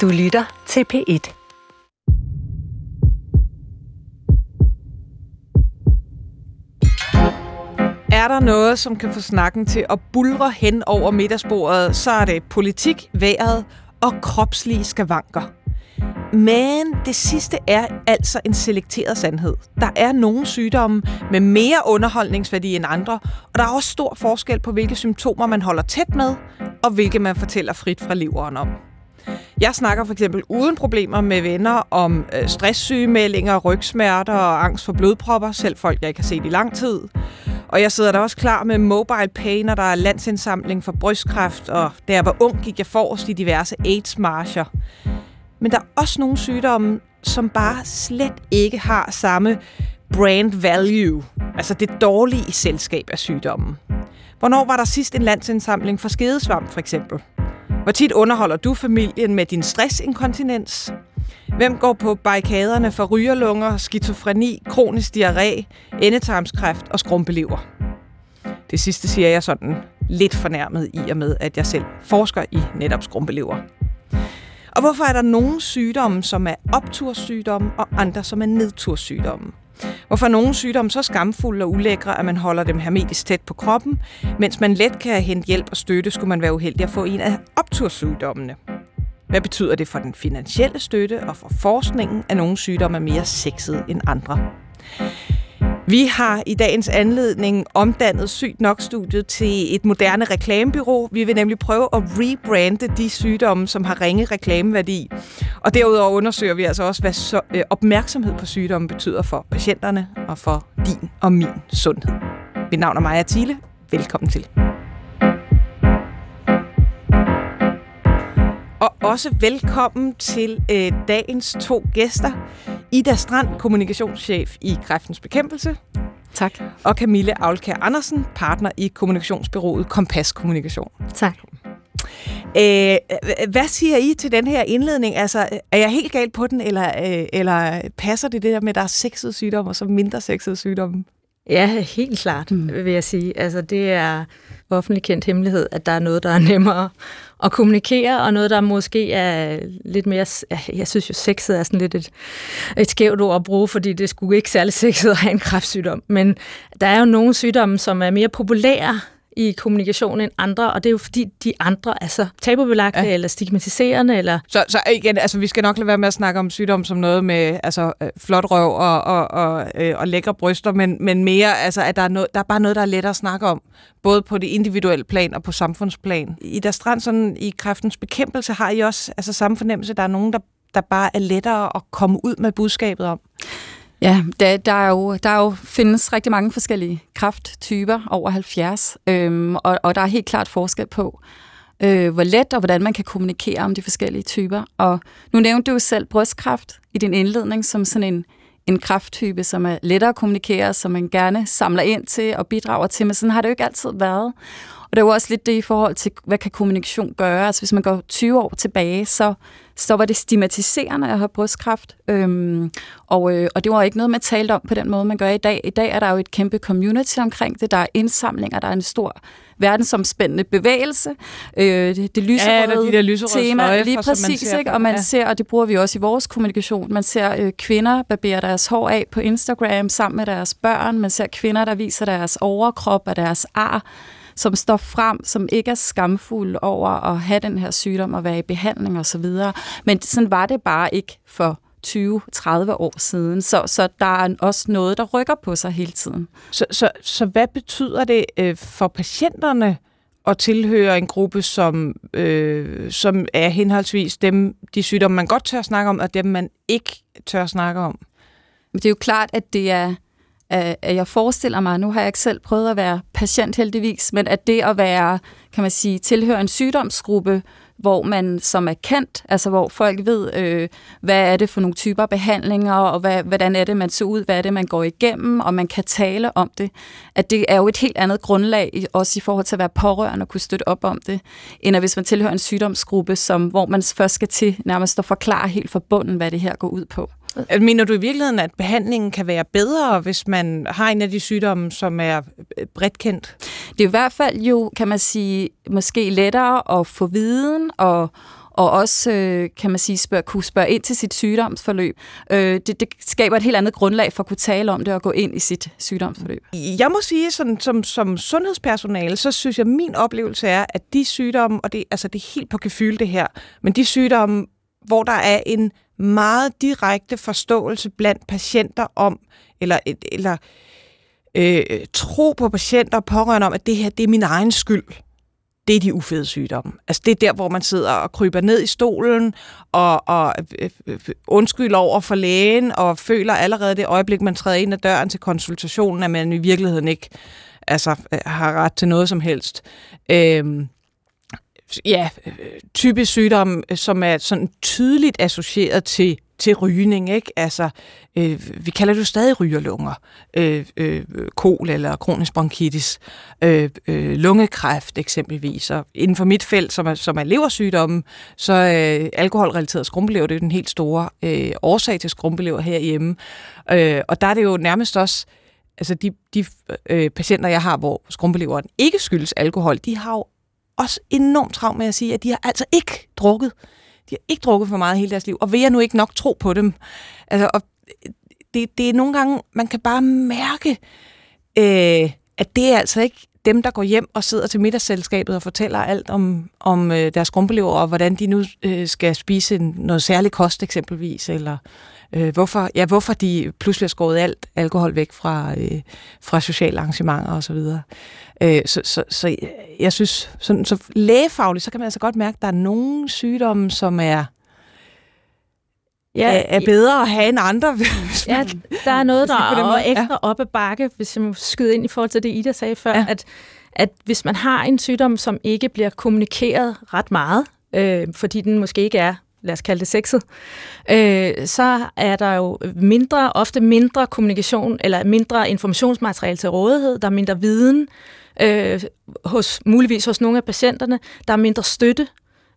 Du lytter til P1. Er der noget, som kan få snakken til at bulre hen over middagsbordet, så er det politik, vejret og kropslige skavanker. Men det sidste er altså en selekteret sandhed. Der er nogle sygdomme med mere underholdningsværdi end andre, og der er også stor forskel på, hvilke symptomer man holder tæt med, og hvilke man fortæller frit fra leveren om. Jeg snakker for eksempel uden problemer med venner om øh, stresssygemeldinger, rygsmerter og angst for blodpropper, selv folk, jeg ikke har set i lang tid. Og jeg sidder da også klar med mobile pay, når der er landsindsamling for brystkræft, og da jeg var ung, gik jeg forrest i diverse AIDS-marcher. Men der er også nogle sygdomme, som bare slet ikke har samme brand value, altså det dårlige i selskab af sygdommen. Hvornår var der sidst en landsindsamling for skedesvamp, for eksempel? Hvor tit underholder du familien med din stressinkontinens? Hvem går på barrikaderne for rygerlunger, skizofreni, kronisk diarré, endetarmskræft og skrumpelever? Det sidste siger jeg sådan lidt fornærmet i og med, at jeg selv forsker i netop skrumpelever. Og hvorfor er der nogle sygdomme, som er optursygdomme, og andre, som er nedtursygdomme? Hvorfor nogle sygdomme så skamfulde og ulækre, at man holder dem hermetisk tæt på kroppen, mens man let kan hente hjælp og støtte, skulle man være uheldig at få en af optursygdommene. Hvad betyder det for den finansielle støtte og for forskningen, at nogle sygdomme er mere sexede end andre? Vi har i dagens anledning omdannet Sygt Nok-studiet til et moderne reklamebyrå. Vi vil nemlig prøve at rebrande de sygdomme, som har ringe reklameværdi. Og derudover undersøger vi altså også, hvad så, øh, opmærksomhed på sygdomme betyder for patienterne og for din og min sundhed. Mit navn er Maja Thiele. Velkommen til. Og også velkommen til øh, dagens to gæster. Ida Strand, kommunikationschef i Kræftens Bekæmpelse. Tak. Og Camille Aulkær Andersen, partner i kommunikationsbyrået Kompas Kommunikation. Tak. Øh, hvad siger I til den her indledning? Altså, er jeg helt galt på den, eller, øh, eller passer det det der med, at der er sexede sygdomme og så mindre sexede sygdomme? Ja, helt klart, mm. vil jeg sige. Altså, det er offentlig kendt hemmelighed, at der er noget, der er nemmere at kommunikere, og noget, der måske er lidt mere... Jeg synes jo, sexet er sådan lidt et, et skævt ord at bruge, fordi det skulle ikke særlig sexet at have en kræftsygdom. Men der er jo nogle sygdomme, som er mere populære i kommunikation end andre, og det er jo fordi, de andre er så tabubelagte ja. eller stigmatiserende. Eller... Så, så igen, altså, vi skal nok lade være med at snakke om sygdom som noget med altså, øh, flot røv og, og, og, øh, og lækre bryster, men, men mere, altså, at der er, noget, der er bare noget, der er lettere at snakke om, både på det individuelle plan og på samfundsplan. I der strand sådan, i kræftens bekæmpelse har I også altså, samme fornemmelse, der er nogen, der, der bare er lettere at komme ud med budskabet om. Ja, der, der, er jo, der er jo findes rigtig mange forskellige krafttyper over 70, øhm, og, og der er helt klart forskel på, øh, hvor let og hvordan man kan kommunikere om de forskellige typer. Og nu nævnte du selv brystkræft i din indledning som sådan en, en krafttype, som er lettere at kommunikere, som man gerne samler ind til og bidrager til, men sådan har det jo ikke altid været. Og det er jo også lidt det i forhold til, hvad kan kommunikation gøre? Altså hvis man går 20 år tilbage, så, så var det stigmatiserende at have brystkræft. Øhm, og, øh, og det var ikke noget, man talte om på den måde, man gør i dag. I dag er der jo et kæmpe community omkring det. Der er indsamlinger, der er en stor verdensomspændende bevægelse. Øh, det, det lyserøde, ja, de tema, lige præcis, ser ikke? og man ja. ser, og det bruger vi også i vores kommunikation, man ser øh, kvinder barbere deres hår af på Instagram sammen med deres børn, man ser kvinder, der viser deres overkrop og deres ar, som står frem, som ikke er skamfuld over at have den her sygdom og være i behandling osv. Men sådan var det bare ikke for 20-30 år siden. Så, så der er også noget, der rykker på sig hele tiden. Så, så, så hvad betyder det øh, for patienterne at tilhøre en gruppe, som, øh, som er henholdsvis dem, de sygdomme, man godt tør snakke om, og dem, man ikke tør snakke om? Det er jo klart, at det er at jeg forestiller mig, nu har jeg ikke selv prøvet at være patient heldigvis, men at det at være, kan man sige, tilhøre en sygdomsgruppe, hvor man som er kendt, altså hvor folk ved, øh, hvad er det for nogle typer behandlinger, og hvad, hvordan er det, man ser ud, hvad er det, man går igennem, og man kan tale om det. At det er jo et helt andet grundlag, også i forhold til at være pårørende og kunne støtte op om det, end at hvis man tilhører en sygdomsgruppe, som, hvor man først skal til nærmest at forklare helt fra bunden, hvad det her går ud på. Mener du i virkeligheden, at behandlingen kan være bedre, hvis man har en af de sygdomme, som er øh, bredt kendt? Det er i hvert fald jo, kan man sige, måske lettere at få viden og, og også, øh, kan man sige, spørge, kunne spørge ind til sit sygdomsforløb. Øh, det, det skaber et helt andet grundlag for at kunne tale om det og gå ind i sit sygdomsforløb. Jeg må sige, sådan, som, som sundhedspersonale, så synes jeg, min oplevelse er, at de sygdomme, og det, altså, det er helt på gefyl det her, men de sygdomme, hvor der er en meget direkte forståelse blandt patienter om, eller, eller øh, tro på patienter og pårørende om, at det her det er min egen skyld det er de ufede sygdomme. Altså det er der, hvor man sidder og kryber ned i stolen og, og øh, øh undskylder over for lægen og føler allerede det øjeblik, man træder ind ad døren til konsultationen, at man i virkeligheden ikke altså, øh, har ret til noget som helst. Øh, ja, øh, typisk sygdom, øh, som er sådan tydeligt associeret til til rygning, ikke? Altså, øh, vi kalder det jo stadig rygerlunger, øh, øh, kol eller kronisk bronkitis, øh, øh, lungekræft eksempelvis. Og inden for mit felt, som er, som er leversygdommen, så øh, alkoholrelateret skrumpelever, det er den helt store øh, årsag til skrumpelever herhjemme. Øh, og der er det jo nærmest også, altså de, de øh, patienter, jeg har, hvor skrumpeeleveren ikke skyldes alkohol, de har jo også enormt travlt med at sige, at de har altså ikke drukket. De har ikke drukket for meget hele deres liv, og vil jeg nu ikke nok tro på dem? Altså, og det, det er nogle gange, man kan bare mærke, øh, at det er altså ikke dem, der går hjem og sidder til middagsselskabet og fortæller alt om, om øh, deres grumpelever, og hvordan de nu øh, skal spise en, noget særlig kost eksempelvis, eller øh, hvorfor, ja, hvorfor de pludselig har skåret alt alkohol væk fra, øh, fra sociale arrangementer osv. Så, øh, så, så, så jeg synes, så, så lægefagligt, så kan man altså godt mærke, at der er nogle sygdomme, som er ja, er bedre at have end andre. ja, der er noget, der er ekstra ja. op ad bakke, hvis jeg må skyde ind i forhold til det, Ida sagde før, ja. at, at hvis man har en sygdom, som ikke bliver kommunikeret ret meget, øh, fordi den måske ikke er lad os kalde det sexet, øh, så er der jo mindre, ofte mindre kommunikation, eller mindre informationsmateriale til rådighed, der er mindre viden, øh, hos, muligvis hos nogle af patienterne, der er mindre støtte,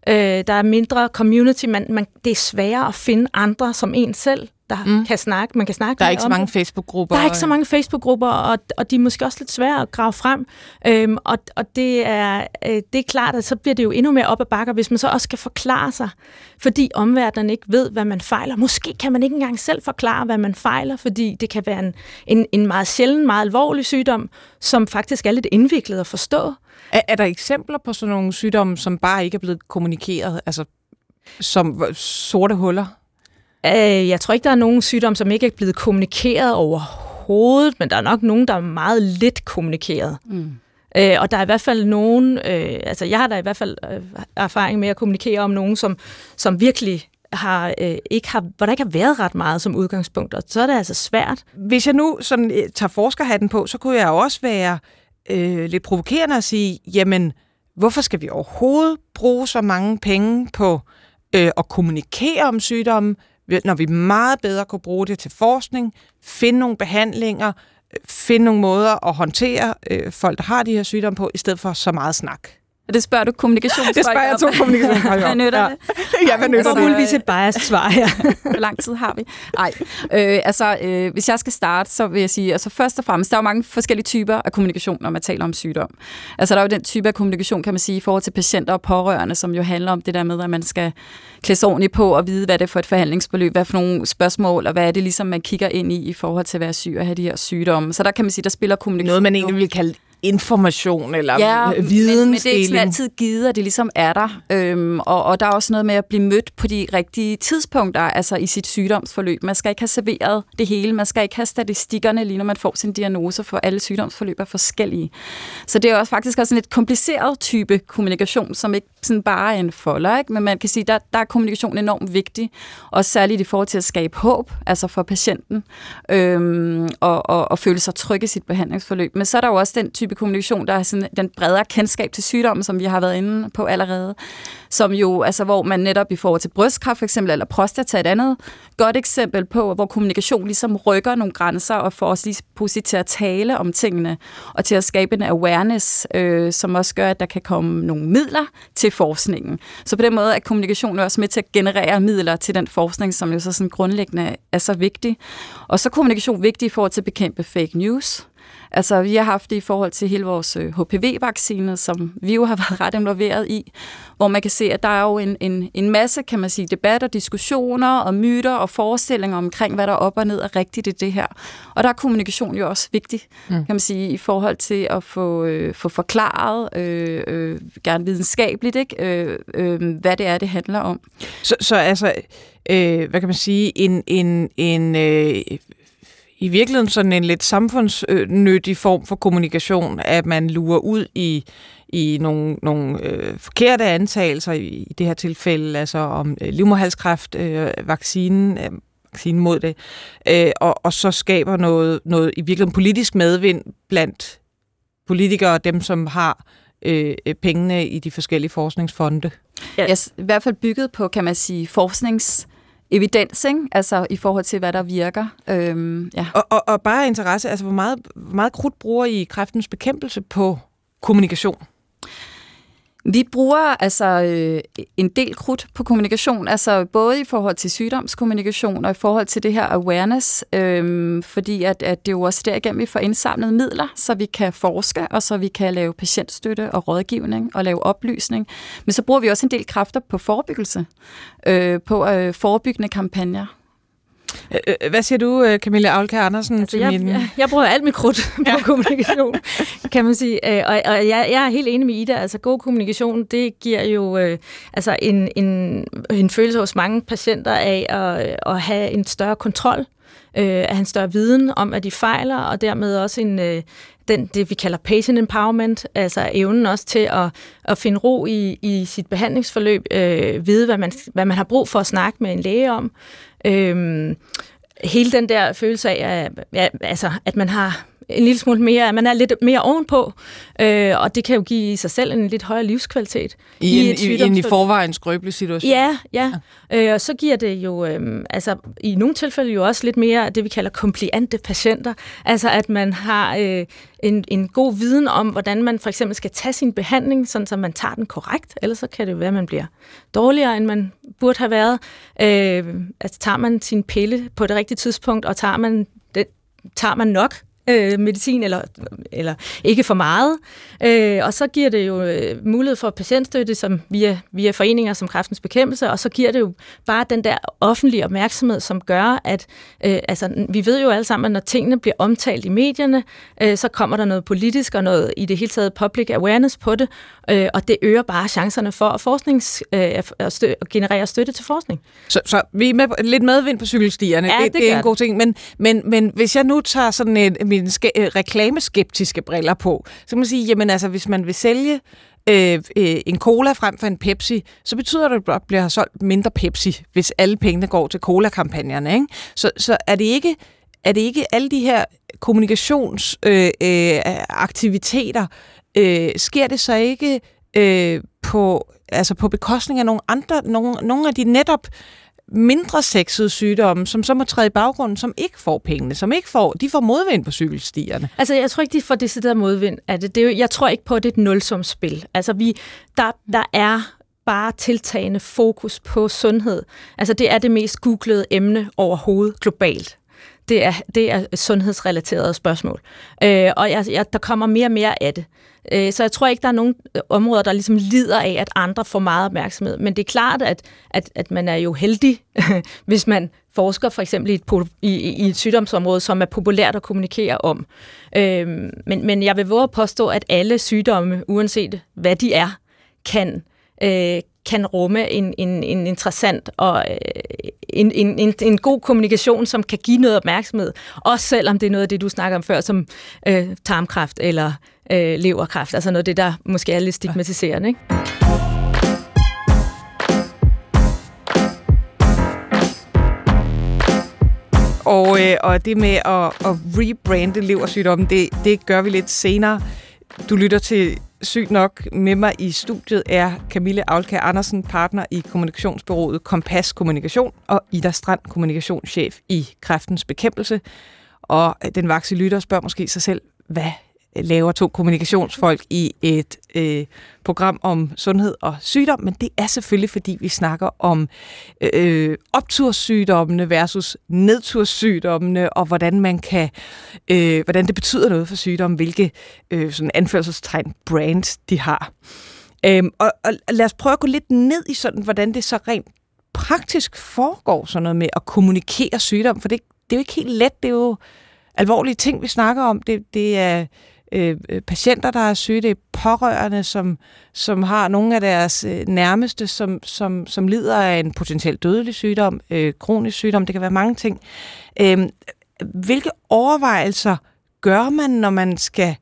øh, der er mindre community, man, man, det er sværere at finde andre som en selv, der mm. kan snakke. Man kan snakke der er ikke så mange Facebook-grupper. Der er ikke så mange Facebook-grupper, og, og de er måske også lidt svære at grave frem. Øhm, og og det, er, øh, det er klart, at så bliver det jo endnu mere op ad bakker, hvis man så også skal forklare sig, fordi omverdenen ikke ved, hvad man fejler. Måske kan man ikke engang selv forklare, hvad man fejler, fordi det kan være en, en, en meget sjælden, meget alvorlig sygdom, som faktisk er lidt indviklet at forstå. Er, er der eksempler på sådan nogle sygdomme, som bare ikke er blevet kommunikeret, altså som sorte huller? Øh, jeg tror ikke, der er nogen sygdom, som ikke er blevet kommunikeret overhovedet, men der er nok nogen, der er meget lidt kommunikeret. Mm. Øh, og der er i hvert fald nogen, øh, altså jeg har da i hvert fald øh, erfaring med at kommunikere om nogen, som, som virkelig har, øh, ikke har, hvor der ikke har været ret meget som udgangspunkt, og så er det altså svært. Hvis jeg nu sådan, øh, tager forskerhatten på, så kunne jeg også være øh, lidt provokerende at sige, jamen, hvorfor skal vi overhovedet bruge så mange penge på øh, at kommunikere om sygdommen, når vi meget bedre kunne bruge det til forskning, finde nogle behandlinger, øh, finde nogle måder at håndtere øh, folk, der har de her sygdomme på, i stedet for så meget snak. Og det spørger du kommunikationsfolk Det spørger jeg to kommunikationsfolk om. Hvad nytter ja. det? ja, hvad nytter det? muligvis et biased svar, ja. Hvor lang tid har vi? Nej, øh, altså, øh, hvis jeg skal starte, så vil jeg sige, altså først og fremmest, der er jo mange forskellige typer af kommunikation, når man taler om sygdom. Altså, der er jo den type af kommunikation, kan man sige, i forhold til patienter og pårørende, som jo handler om det der med, at man skal klæde sig ordentligt på og vide, hvad det er for et forhandlingsbeløb, hvad for nogle spørgsmål, og hvad er det ligesom, man kigger ind i, i forhold til at være syg og have de her sygdomme. Så der kan man sige, der spiller kommunikation. Noget, man egentlig vil kalde information eller ja, vidensdeling. Men, men det er ikke altid givet, at det ligesom er der. Øhm, og, og der er også noget med at blive mødt på de rigtige tidspunkter, altså i sit sygdomsforløb. Man skal ikke have serveret det hele. Man skal ikke have statistikkerne lige når man får sin diagnose, for alle sygdomsforløb er forskellige. Så det er også faktisk også en lidt kompliceret type kommunikation, som ikke sådan bare er en folder, ikke? men man kan sige, der, der er kommunikation enormt vigtig, og særligt i forhold til at skabe håb, altså for patienten, øhm, og, og, og føle sig tryg i sit behandlingsforløb. Men så er der jo også den type kommunikation, der er sådan den bredere kendskab til sygdommen, som vi har været inde på allerede, som jo, altså hvor man netop i forhold til brystkræft for eksempel, eller prostata et andet godt eksempel på, hvor kommunikation ligesom rykker nogle grænser og får os lige pludselig til at tale om tingene, og til at skabe en awareness, øh, som også gør, at der kan komme nogle midler til forskningen. Så på den måde er kommunikation også med til at generere midler til den forskning, som jo så sådan grundlæggende er så vigtig. Og så er kommunikation vigtig i forhold til at bekæmpe fake news. Altså, vi har haft det i forhold til hele vores HPV-vaccine, som vi jo har været ret involveret i, hvor man kan se, at der er jo en, en, en masse, kan man sige, debatter, diskussioner og myter og forestillinger omkring, hvad der er op og ned er rigtigt i det her. Og der er kommunikation jo også vigtig, mm. kan man sige, i forhold til at få, øh, få forklaret, øh, øh, gerne videnskabeligt, ikke, øh, øh, hvad det er, det handler om. Så, så altså, øh, hvad kan man sige, en, en, en øh, i virkeligheden sådan en lidt samfundsnyttig form for kommunikation, at man lurer ud i i nogle, nogle øh, forkerte antagelser i, i det her tilfælde, altså om øh, livmoderhalskræft, øh, vaccinen, øh, vaccinen mod det, øh, og, og så skaber noget, noget i virkeligheden politisk medvind blandt politikere og dem, som har øh, pengene i de forskellige forskningsfonde. Ja. Yes, I hvert fald bygget på, kan man sige, forsknings evidens, ikke? altså i forhold til, hvad der virker. Øhm, ja. og, og, og bare interesse, altså hvor meget, hvor meget krudt bruger I kræftens bekæmpelse på kommunikation? Vi bruger altså øh, en del krudt på kommunikation, altså både i forhold til sygdomskommunikation og i forhold til det her awareness, øh, fordi at, at det er jo også derigennem, vi får indsamlet midler, så vi kan forske, og så vi kan lave patientstøtte og rådgivning og lave oplysning. Men så bruger vi også en del kræfter på forebyggelse, øh, på øh, forebyggende kampagner. Øh, øh, hvad siger du, øh, Camilla Aulke Andersen? Altså, jeg, min... jeg, jeg bruger alt mit krudt på ja. kommunikation, kan man sige. Og, og jeg, jeg er helt enig med Ida. Altså, god kommunikation, det giver jo øh, altså en, en, en følelse hos mange patienter af at, at have en større kontrol øh, at have en større viden om, at de fejler, og dermed også en, øh, den, det, vi kalder patient empowerment, altså evnen også til at, at finde ro i, i sit behandlingsforløb, øh, vide, hvad man, hvad man har brug for at snakke med en læge om. Øh, hele den der følelse af, at, ja, altså, at man har en lille smule mere, man er lidt mere ovenpå, øh, og det kan jo give i sig selv en lidt højere livskvalitet. I, i, en, i, en i forvejen skrøbelig situation. Ja, ja. ja. Øh, og så giver det jo, øh, altså i nogle tilfælde jo også lidt mere det, vi kalder kompliante patienter. Altså at man har øh, en, en god viden om, hvordan man for eksempel skal tage sin behandling, sådan så man tager den korrekt, ellers så kan det jo være, at man bliver dårligere, end man burde have været. Øh, altså tager man sin pille på det rigtige tidspunkt, og tager man det, tager man nok, øh, medicin, eller, eller ikke for meget. Øh, og så giver det jo øh, mulighed for patientstøtte som via, via foreninger som Kræftens Bekæmpelse, og så giver det jo bare den der offentlige opmærksomhed, som gør, at øh, altså, vi ved jo alle sammen, at når tingene bliver omtalt i medierne, øh, så kommer der noget politisk og noget i det hele taget public awareness på det, øh, og det øger bare chancerne for at, forsknings, øh, at, stø, at generere støtte til forskning. Så, så vi er med, lidt medvind på cykelstierne, ja, det, det, det er en god ting, men, men, men hvis jeg nu tager sådan et, mine sk- øh, reklameskeptiske briller på, så kan man sige, jamen altså, hvis man vil sælge øh, øh, en cola frem for en Pepsi, så betyder det, at der bliver solgt mindre Pepsi, hvis alle pengene går til cola-kampagnerne. Ikke? Så, så er det ikke er det ikke alle de her kommunikationsaktiviteter, øh, øh, øh, sker det så ikke øh, på, altså på bekostning af nogle andre, nogle, nogle af de netop mindre sexede sygdomme, som så må træde i baggrunden, som ikke får pengene, som ikke får, de får modvind på cykelstierne. Altså, jeg tror ikke, de får decideret modvind af det. det er jo, jeg tror ikke på, at det er et nulsumsspil. Altså, vi, der, der er bare tiltagende fokus på sundhed. Altså, det er det mest googlede emne overhovedet globalt det er, det er sundhedsrelaterede spørgsmål. Øh, og jeg, jeg, der kommer mere og mere af det. Øh, så jeg tror ikke, der er nogen øh, områder, der ligesom lider af, at andre får meget opmærksomhed. Men det er klart, at, at, at man er jo heldig, hvis man forsker for eksempel i et, i, i et sygdomsområde, som er populært at kommunikere om. Øh, men, men jeg vil våge at påstå, at alle sygdomme, uanset hvad de er, kan, øh, kan rumme en, en, en interessant og øh, en, en, en, en god kommunikation, som kan give noget opmærksomhed, også selvom det er noget af det, du snakker om før, som øh, tarmkræft eller øh, leverkræft, altså noget af det, der måske er lidt stigmatiserende. Ikke? Og, øh, og det med at, at rebrande leversygdommen, det, det gør vi lidt senere. Du lytter til Sygt nok med mig i studiet er Camille Aulkær Andersen, partner i kommunikationsbyrået Kompas Kommunikation, og Ida Strand, kommunikationschef i Kræftens Bekæmpelse. Og øh, den vakse lytter spørger måske sig selv, hvad laver to kommunikationsfolk i et øh, program om sundhed og sygdom, men det er selvfølgelig, fordi vi snakker om øh, opturssygdommene versus nedturssygdommene, og hvordan man kan, øh, hvordan det betyder noget for sygdommen, hvilke øh, sådan anførselstegn brands de har. Øhm, og, og lad os prøve at gå lidt ned i sådan, hvordan det så rent praktisk foregår sådan noget med at kommunikere sygdom, for det, det er jo ikke helt let, det er jo alvorlige ting, vi snakker om. Det, det er Øh, øh, patienter, der er syge, det er pårørende, som, som har nogle af deres øh, nærmeste, som, som, som lider af en potentielt dødelig sygdom, øh, kronisk sygdom, det kan være mange ting. Øh, hvilke overvejelser gør man, når man skal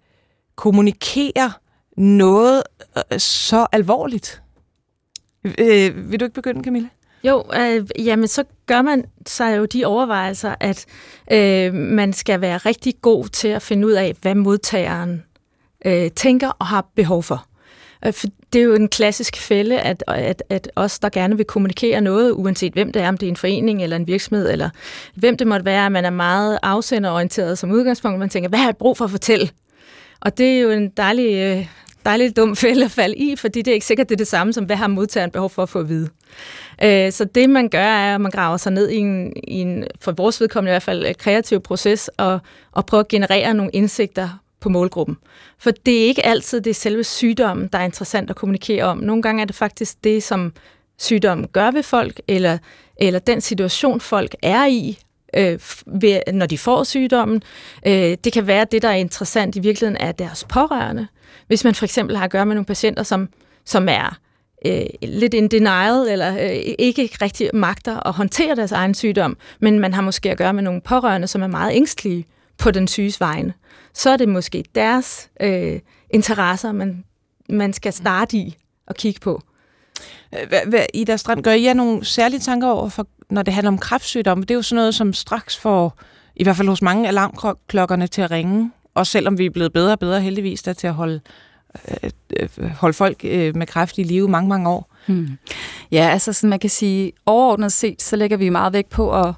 kommunikere noget øh, så alvorligt? Øh, vil du ikke begynde, Camille? Jo, øh, jamen så gør man sig jo de overvejelser, at øh, man skal være rigtig god til at finde ud af, hvad modtageren øh, tænker og har behov for. Øh, for det er jo en klassisk fælde, at, at, at os, der gerne vil kommunikere noget, uanset hvem det er, om det er en forening eller en virksomhed, eller hvem det måtte være, at man er meget afsenderorienteret som udgangspunkt. Man tænker, hvad har jeg brug for at fortælle? Og det er jo en dejlig, øh, dejlig dum fælde at falde i, fordi det er ikke sikkert, det er det samme som, hvad har modtageren behov for at få at vide. Øh, så det, man gør, er, at man graver sig ned i en, i en for vores vedkommende i hvert fald, øh, kreativ proces og, og prøver at generere nogle indsigter på målgruppen. For det er ikke altid det er selve sygdommen, der er interessant at kommunikere om. Nogle gange er det faktisk det, som sygdommen gør ved folk, eller, eller den situation, folk er i, øh, ved, når de får sygdommen. Øh, det kan være, at det, der er interessant i virkeligheden, er deres pårørende. Hvis man for eksempel har at gøre med nogle patienter, som, som er øh, lidt in denial, eller øh, ikke rigtig magter at håndtere deres egen sygdom, men man har måske at gøre med nogle pårørende, som er meget ængstlige på den syges vegne, så er det måske deres øh, interesser, man, man skal starte i og kigge på. I Ida Strand, gør I jer nogle særlige tanker over, for, når det handler om kræftsygdomme? Det er jo sådan noget, som straks får, i hvert fald hos mange, alarmklokkerne til at ringe. Og selvom vi er blevet bedre og bedre heldigvis der til at holde øh, øh, øh, holde folk øh, med kræft i live mange, mange år. Hmm. Ja, altså sådan man kan sige, overordnet set, så lægger vi meget vægt på at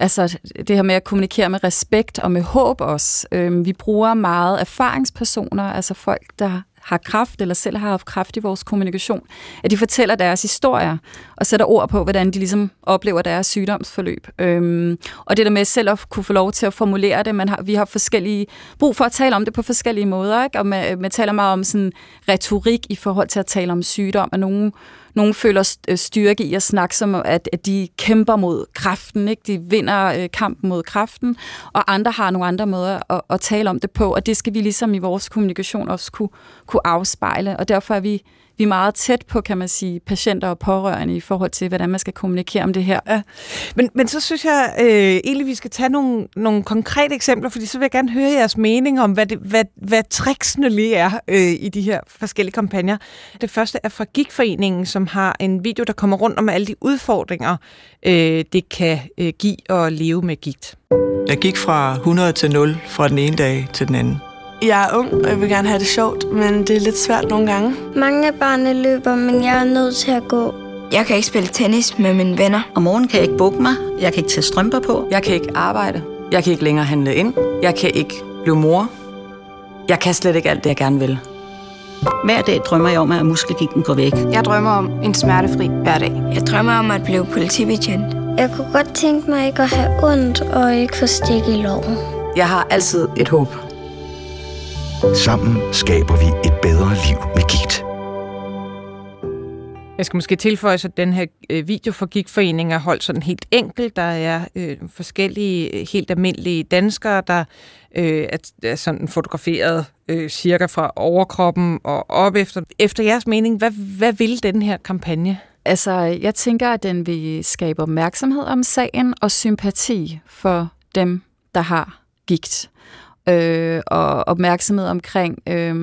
Altså det her med at kommunikere med respekt og med håb også. Øhm, vi bruger meget erfaringspersoner, altså folk, der har kraft eller selv har haft kraft i vores kommunikation, at de fortæller deres historier og sætter ord på, hvordan de ligesom oplever deres sygdomsforløb. Øhm, og det der med selv at kunne få lov til at formulere det, man har, vi har forskellige brug for at tale om det på forskellige måder, ikke? og man, man taler meget om sådan retorik i forhold til at tale om sygdom, og nogen nogle føler øh, styrke i at snakke som, at, at de kæmper mod kraften, ikke? de vinder øh, kampen mod kraften, og andre har nogle andre måder at, at tale om det på, og det skal vi ligesom i vores kommunikation også kunne, kunne afspejle, og derfor er vi vi er meget tæt på, kan man sige, patienter og pårørende i forhold til, hvordan man skal kommunikere om det her. Ja. Men, men så synes jeg øh, egentlig, vi skal tage nogle, nogle konkrete eksempler, fordi så vil jeg gerne høre jeres mening om, hvad, det, hvad, hvad tricksene lige er øh, i de her forskellige kampagner. Det første er fra Gigforeningen, som har en video, der kommer rundt om alle de udfordringer, øh, det kan øh, give at leve med gigt. Jeg gik fra 100 til 0 fra den ene dag til den anden. Jeg er ung, og jeg vil gerne have det sjovt, men det er lidt svært nogle gange. Mange af børnene løber, men jeg er nødt til at gå. Jeg kan ikke spille tennis med mine venner. Om morgenen kan jeg ikke bukke mig. Jeg kan ikke tage strømper på. Jeg kan ikke arbejde. Jeg kan ikke længere handle ind. Jeg kan ikke blive mor. Jeg kan slet ikke alt det, jeg gerne vil. Hver dag drømmer jeg om, at muskelgigten går væk. Jeg drømmer om en smertefri hverdag. Jeg drømmer om at blive politibetjent. Jeg kunne godt tænke mig ikke at have ondt og ikke få stik i loven. Jeg har altid et håb. Sammen skaber vi et bedre liv med gigt. Jeg skal måske tilføje, at den her øh, video for Gigtforeningen er holdt sådan helt enkelt. Der er øh, forskellige helt almindelige danskere, der øh, er, er sådan fotograferet øh, cirka fra overkroppen og op efter. Efter jeres mening, hvad, hvad vil den her kampagne? Altså, jeg tænker, at den vil skabe opmærksomhed om sagen og sympati for dem, der har gigt øh, og opmærksomhed omkring, øh,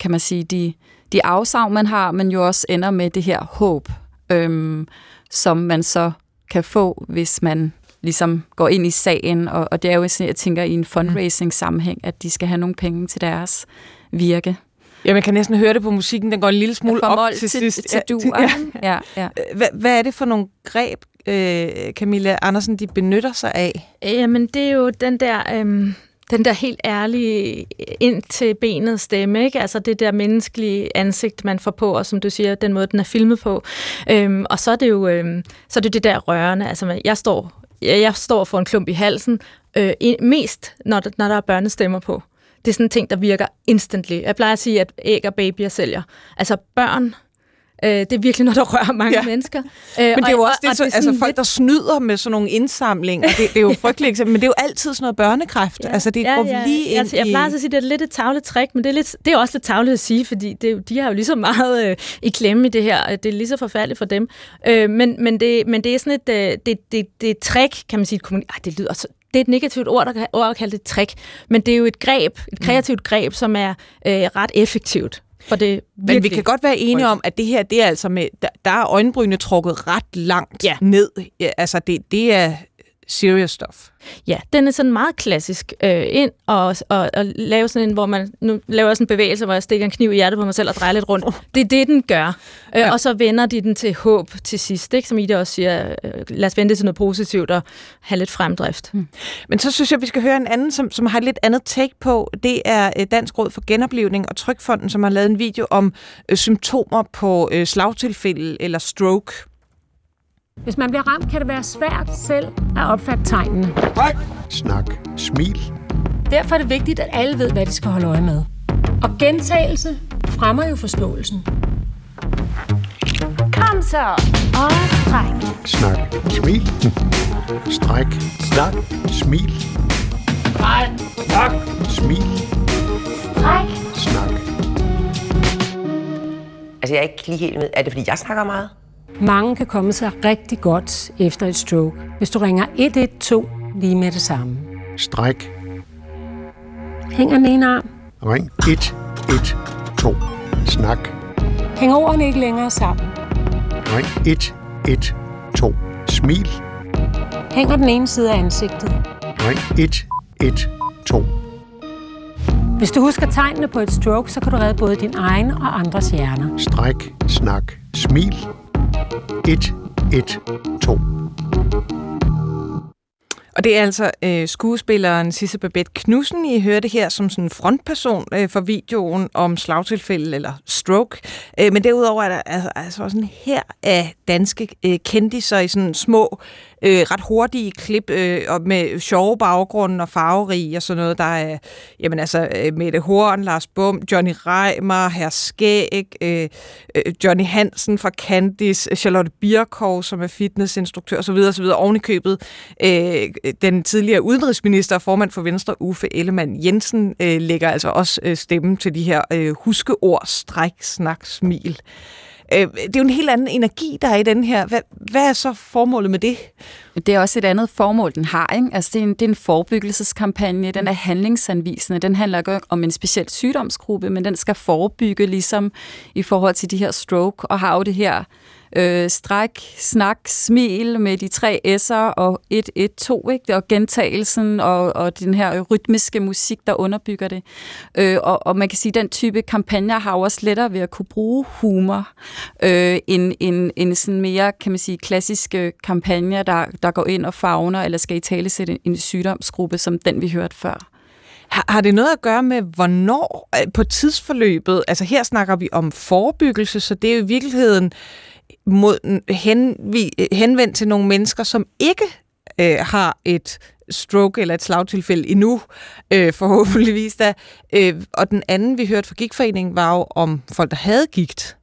kan man sige, de, de afsavn, man har, men jo også ender med det her håb, øh, som man så kan få, hvis man ligesom går ind i sagen, og, og det er jo, jeg tænker, i en fundraising-sammenhæng, at de skal have nogle penge til deres virke. Ja, man kan næsten høre det på musikken, den går en lille smule op til, til sidst. Til, til du. Ja. Ja, ja. Hvad, hvad er det for nogle greb, øh, Camilla Andersen, de benytter sig af? Jamen, det er jo den der... Øh den der helt ærlige ind til benet stemme, ikke? Altså det der menneskelige ansigt, man får på, og som du siger, den måde, den er filmet på. Øhm, og så er det jo øhm, så er det, det der rørende. Altså jeg står, jeg står for en klump i halsen, øh, mest når der, når der er børnestemmer på. Det er sådan en ting, der virker instantly. Jeg plejer at sige, at æg og babyer sælger. Altså børn Øh, det er virkelig noget, der rører mange ja. mennesker. Øh, men det er jo også og, det, og, og det altså folk, der snyder med sådan nogle indsamlinger. Det, det er jo frygteligt eksempel, men det er jo altid sådan noget børnekræft. Ja. Altså det ja, går ja. lige ind altså, Jeg plejer at sige, det er lidt et tavlet trick, men det er, lidt, det er også lidt tavlet at sige, fordi det, de har jo lige så meget øh, i klemme i det her. Det er lige så forfærdeligt for dem. Øh, men, men, det, men det er sådan et, øh, det, det, det er et trick, kan man sige. Ej, det lyder så, det er et negativt ord, der kan ord at kalde det trick, men det er jo et greb, et kreativt greb, som er øh, ret effektivt. For det Men vi kan godt være enige om, at det her, det er altså med, der, der er øjenbrynene trukket ret langt ja. ned. Ja, altså, det, det er serious stuff. Ja, den er sådan meget klassisk øh, ind og, og, og lave sådan en, hvor man nu laver sådan en bevægelse, hvor jeg stikker en kniv i hjertet på mig selv og drejer lidt rundt. Det er det, den gør. Øh, ja. Og så vender de den til håb til sidst, ikke? som Ida også siger, øh, lad os vente til noget positivt og have lidt fremdrift. Mm. Men så synes jeg, vi skal høre en anden, som, som har et lidt andet take på. Det er øh, Dansk Råd for Genoplevning og Trykfonden, som har lavet en video om øh, symptomer på øh, slagtilfælde eller stroke. Hvis man bliver ramt, kan det være svært selv at opfatte tegnene. Tak. Snak. Smil. Derfor er det vigtigt, at alle ved, hvad de skal holde øje med. Og gentagelse fremmer jo forståelsen. Kom så, og stræk. Snak. Smil. Stræk. Snak. Smil. Stræk. Snak. Smil. Stræk. Snak. Altså, jeg er ikke lige helt med. Er det, fordi jeg snakker meget? Mange kan komme sig rigtig godt efter et stroke, hvis du ringer 112 lige med det samme. Stræk. Hænger den ene arm. Ring 112. Snak. Hæng ordene ikke længere sammen. Ring 112. Smil. Hænger den ene side af ansigtet. Ring 112. Hvis du husker tegnene på et stroke, så kan du redde både din egen og andres hjerner. Stræk, snak, smil. 1, 1, 2. Og det er altså øh, skuespilleren Sisse Babette Knudsen, I hørte her som sådan frontperson øh, for videoen om slagtilfælde eller stroke. Øh, men derudover er der altså, altså også en her af danske øh, kendiser i sådan små øh, ret hurtige klip øh, og med sjove baggrunde og farverige og sådan noget. Der er jamen altså øh, Mette Horn, Lars Bum, Johnny Reimer, Herr Skæg, øh, øh, Johnny Hansen fra Candice, Charlotte Birkov, som er fitnessinstruktør osv. osv. Oven i købet øh, den tidligere udenrigsminister og formand for Venstre, Uffe Ellemann Jensen, øh, lægger altså også øh, stemmen til de her øh, huskeord, stræk, snak, smil. Øh, det er jo en helt anden energi, der er i den her. Hvad, hvad er så formålet med det? Det er også et andet formål, den har. Ikke? Altså, det, er en, det er en forebyggelseskampagne, den er handlingsanvisende. Den handler ikke om en speciel sygdomsgruppe, men den skal forebygge ligesom i forhold til de her stroke, og har jo det her øh, stræk, snak, smil med de tre S'er og 1-1-2, ikke? og gentagelsen og, og den her rytmiske musik, der underbygger det. Øh, og, og man kan sige, at den type kampagner har også lettere ved at kunne bruge humor øh, end, end, end sådan mere, kan man sige, klassiske kampagner, der, der går ind og fagner eller skal i tale sætte en, en sygdomsgruppe, som den vi hørte før. Har, har det noget at gøre med, hvornår øh, på tidsforløbet, altså her snakker vi om forebyggelse, så det er jo i virkeligheden mod, hen, vi, henvendt til nogle mennesker, som ikke øh, har et stroke eller et slagtilfælde endnu, øh, forhåbentligvis da. Øh, og den anden, vi hørte fra Gigtforeningen, var jo om folk, der havde gigt.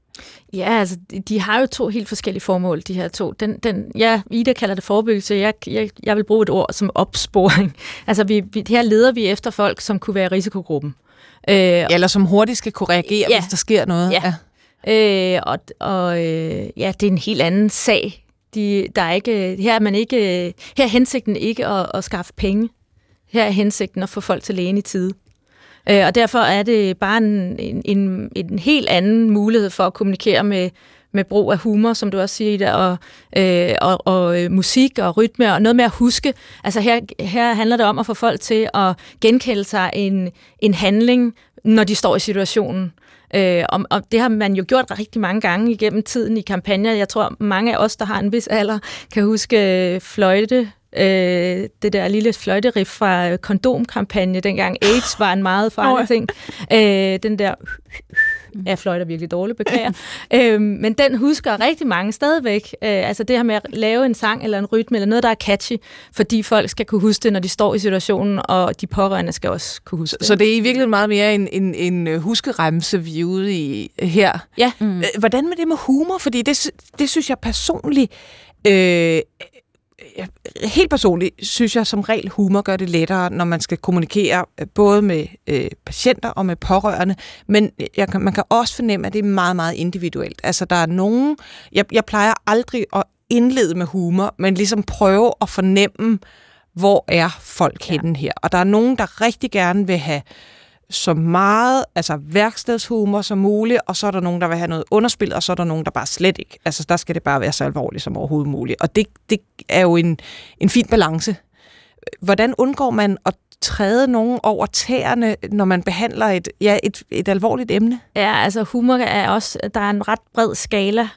Ja, altså, de har jo to helt forskellige formål, de her to. Den, den, ja, Ida kalder det forebyggelse, jeg, jeg, jeg vil bruge et ord som opsporing. Altså, vi, vi, her leder vi efter folk, som kunne være risikogruppen. Øh, eller som hurtigt skal kunne reagere, ja, hvis der sker noget. Ja, ja. Øh, og og øh, ja, det er en helt anden sag. De, der er ikke, her er man ikke, her er hensigten ikke at, at skaffe penge. Her er hensigten at få folk til lægen i tide. Øh, og derfor er det bare en, en, en, en helt anden mulighed for at kommunikere med, med brug af humor, som du også siger, og, øh, og, og øh, musik og rytme og noget med at huske. Altså her, her handler det om at få folk til at genkende sig en, en handling, når de står i situationen. Øh, og, og det har man jo gjort rigtig mange gange igennem tiden i kampagner. Jeg tror, mange af os, der har en vis alder, kan huske øh, fløjte øh, det der lille fløjteriff fra øh, kondomkampagne, dengang AIDS var en meget farlig ting. Øh, den der jeg fløjter virkelig dårligt, beklager. øhm, men den husker rigtig mange stadigvæk. Øh, altså det her med at lave en sang eller en rytme eller noget, der er catchy, fordi folk skal kunne huske det, når de står i situationen, og de pårørende skal også kunne huske det. Så det er i virkeligheden meget mere en, en, en øh, huskeremse, vi er ude i her. Ja. Mm. Hvordan med det med humor? Fordi det, det synes jeg personligt... Øh, helt personligt synes jeg som regel, humor gør det lettere, når man skal kommunikere øh, både med øh, patienter og med pårørende, men jeg man kan også fornemme, at det er meget, meget individuelt. Altså der er nogen, jeg, jeg plejer aldrig at indlede med humor, men ligesom prøve at fornemme, hvor er folk ja. henne her. Og der er nogen, der rigtig gerne vil have så meget altså værkstedshumor som muligt, og så er der nogen, der vil have noget underspil, og så er der nogen, der bare slet ikke. Altså der skal det bare være så alvorligt som overhovedet muligt. Og det, det er jo en, en fin balance. Hvordan undgår man at træde nogen over tæerne, når man behandler et, ja, et, et alvorligt emne? Ja, altså humor er også, der er en ret bred skala